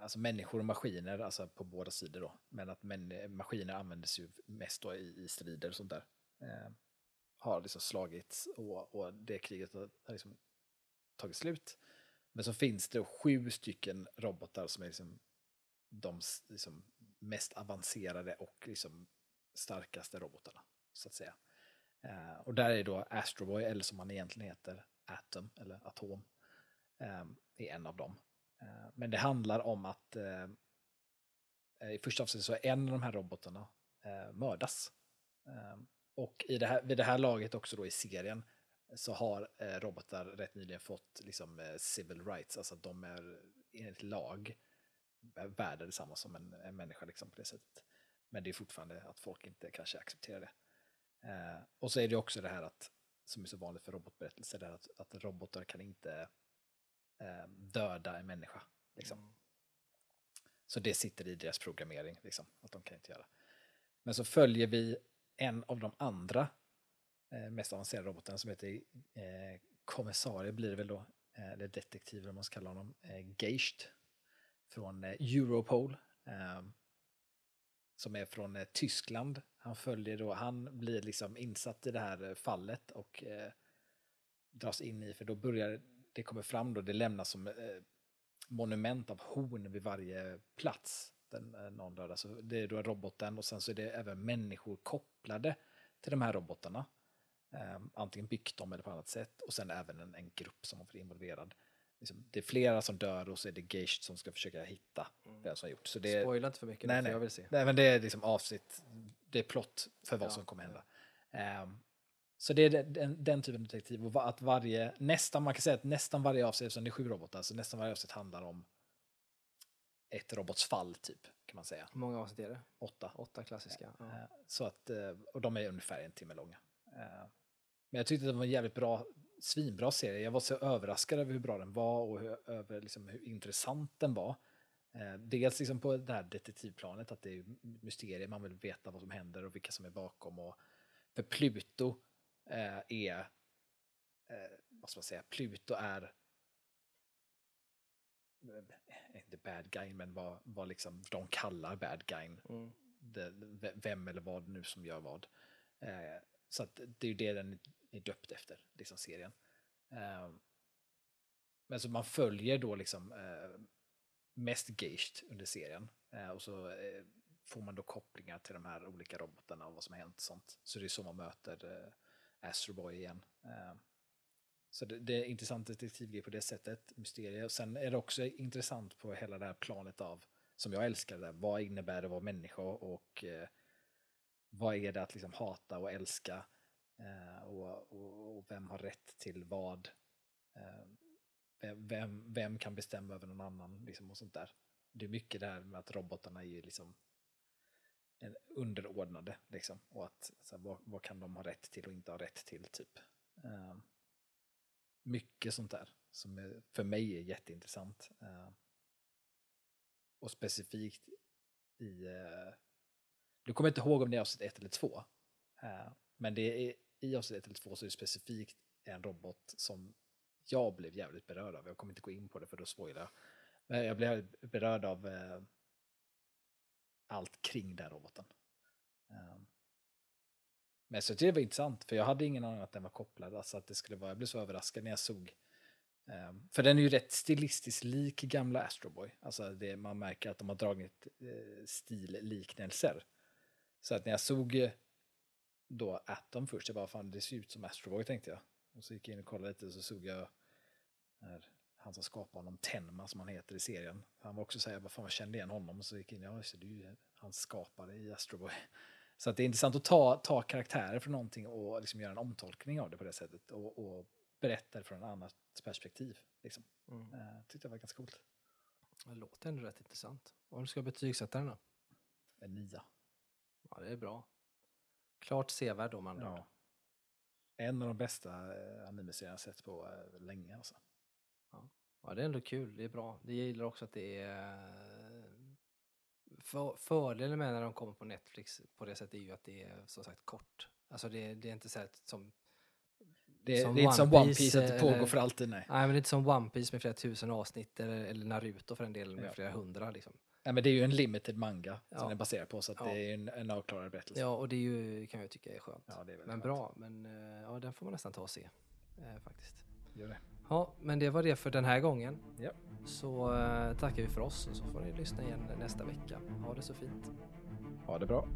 Speaker 2: alltså människor och maskiner, alltså på båda sidor då, men att maskiner användes ju mest då i, i strider och sånt där. Har liksom slagits och, och det kriget har, har liksom tagit slut. Men så finns det sju stycken robotar som är liksom de liksom mest avancerade och liksom starkaste robotarna, så att säga. Eh, och där är då Astroboy, eller som han egentligen heter, Atom, eller Atom, eh, är en av dem. Eh, men det handlar om att eh, i första avsnittet så är en av de här robotarna eh, mördas. Ehm, Eh, och i det här, vid det här laget också då i serien så har eh, robotar rätt nyligen fått liksom, eh, civil rights, alltså att de är enligt lag värda detsamma som en, en människa liksom, på det sättet. Men det är fortfarande att folk inte kanske accepterar det. Eh, och så är det också det här att, som är så vanligt för robotberättelser, det att, att robotar kan inte eh, döda en människa. Liksom.
Speaker 1: Mm.
Speaker 2: Så det sitter i deras programmering, liksom, att de kan inte göra. Men så följer vi en av de andra eh, mest avancerade robotarna som heter eh, kommissarie, blir det väl då, eh, eller detektiv eller vad man ska kalla honom, eh, Geist från eh, Europol. Eh, som är från eh, Tyskland. Han följer då, han blir liksom insatt i det här eh, fallet och eh, dras in i, för då börjar det kommer fram då, det lämnas som eh, monument av horn vid varje plats. Den, eh, någon dödar. Så det är då roboten och sen så är det även människor kopplade till de här robotarna. Eh, antingen byggt dem eller på annat sätt. Och sen även en, en grupp som har varit involverad. Liksom, det är flera som dör och så är det Geist som ska försöka hitta vem som har gjort. Så det,
Speaker 1: Spoila inte för mycket
Speaker 2: Nej, nej.
Speaker 1: jag vill se.
Speaker 2: Nej, men det är liksom avsikt, det är plott för vad
Speaker 1: Ja,
Speaker 2: som kommer
Speaker 1: ja.
Speaker 2: hända. Ehm, så det är den, den, typen av detektiv. Och att varje, nästan, man kan säga att nästan varje avsnitt, eftersom det är sju robotar, så nästan varje avsnitt handlar om ett robotsfall, typ, kan man säga.
Speaker 1: Hur många avsnitt är det?
Speaker 2: Åtta.
Speaker 1: Åtta klassiska. Ja.
Speaker 2: Eh, Så att, eh, och de är ungefär en timme långa. Eh, Men jag tyckte det var en jävligt bra, svinbra serie. Jag var så överraskad över hur bra den var och hur, över liksom hur intressant den var. Dels liksom på det här detektivplanet, att det är mysterier, man vill veta vad som händer och vilka som är bakom. Och, för Pluto är, vad ska man säga, Pluto är inte bad guy, men vad, vad liksom de kallar bad guyn
Speaker 1: Mm.
Speaker 2: vem eller vad nu som gör vad. Eh, så det är ju det den är döpt efter, liksom serien. Eh, men så man följer då liksom eh, mest Geist under serien. Eh, och så eh, får man då kopplingar till de här olika robotarna och vad som har hänt och sånt. Så det är så man möter eh, Astro Boy igen. Så det, det är intressant detektivgrej på det sättet, mysterier. Och sen är det också intressant på hela det här planet av, som jag älskar, det, där, vad innebär det att vara människa och eh, vad är det att liksom hata och älska eh, och, och, och vem har rätt till vad? Eh, vem, vem, kan bestämma över någon annan liksom, och sånt där. Det är mycket det här med att robotarna är ju liksom eh, underordnade liksom, och att så här, vad, vad kan de ha rätt till och inte ha rätt till typ. Eh, mycket sånt där som är, för mig är jätteintressant. Eh, och specifikt i... Eh, du kommer inte ihåg om det är avsnitt 1 eller 2. Eh, men det är, i avsnitt 1 eller 2 så är det specifikt en robot som jag blev jävligt berörd av. Jag kommer inte gå in på det för då spoilar jag. Men jag blev berörd av eh, allt kring den roboten. Um, men så det var intressant, för jag hade ingen aning att den var kopplad. Alltså att det skulle vara, jag blev så överraskad när jag såg. Um, för den är ju rätt stilistiskt lik gamla Astroboy, Alltså det, man märker att de har dragit uh, stilliknelser. Så att när jag såg eh, då Atom först, jag bara fan det ser ut som Astroboy tänkte jag. Och så gick jag in och kollade lite och så såg jag här, han som skapade honom, Tenma som han heter i serien. Han var också såhär, jag bara, fan jag kände igen honom. Och så gick jag in, ja just det, det är ju hans skapare i Astroboy. Så att det är intressant att ta, ta karaktärer från någonting och liksom göra en omtolkning av det på det sättet. Och, och berätta det från ett annat perspektiv. Liksom. Mm. Uh, tyckte det var ganska coolt.
Speaker 1: Det låter ändå rätt intressant. Om du ska betygsätta den då?
Speaker 2: En nia.
Speaker 1: Ja, det är bra. Klart sevärd då man
Speaker 2: ja. En av de bästa eh, animeserierna jag sett på eh, länge alltså.
Speaker 1: Ja. ja, det är ändå kul. Det är bra. Jag gillar också att det är för, fördelen med när de kommer på Netflix på det sättet är ju att det är som sagt kort. Alltså det, det är inte så här som
Speaker 2: det, som det är inte som One Piece att det pågår för alltid. Nej.
Speaker 1: nej, men det är inte som One Piece med flera tusen avsnitt eller, eller Naruto för en del med ja. flera hundra. Liksom.
Speaker 2: Ja, men det är ju en limited manga ja. som den är baserad på så att ja. det är en, en avklarad berättelse.
Speaker 1: Ja, och det är ju, kan jag tycka är skönt. Ja, det är men skönt. bra, men eh, ja, den får man nästan ta och se eh, faktiskt.
Speaker 2: Gör det.
Speaker 1: Ja, men det var det för den här gången. Ja. Så eh, tackar vi för oss och så får ni lyssna igen nästa vecka. Ha det så fint.
Speaker 2: Ha det bra.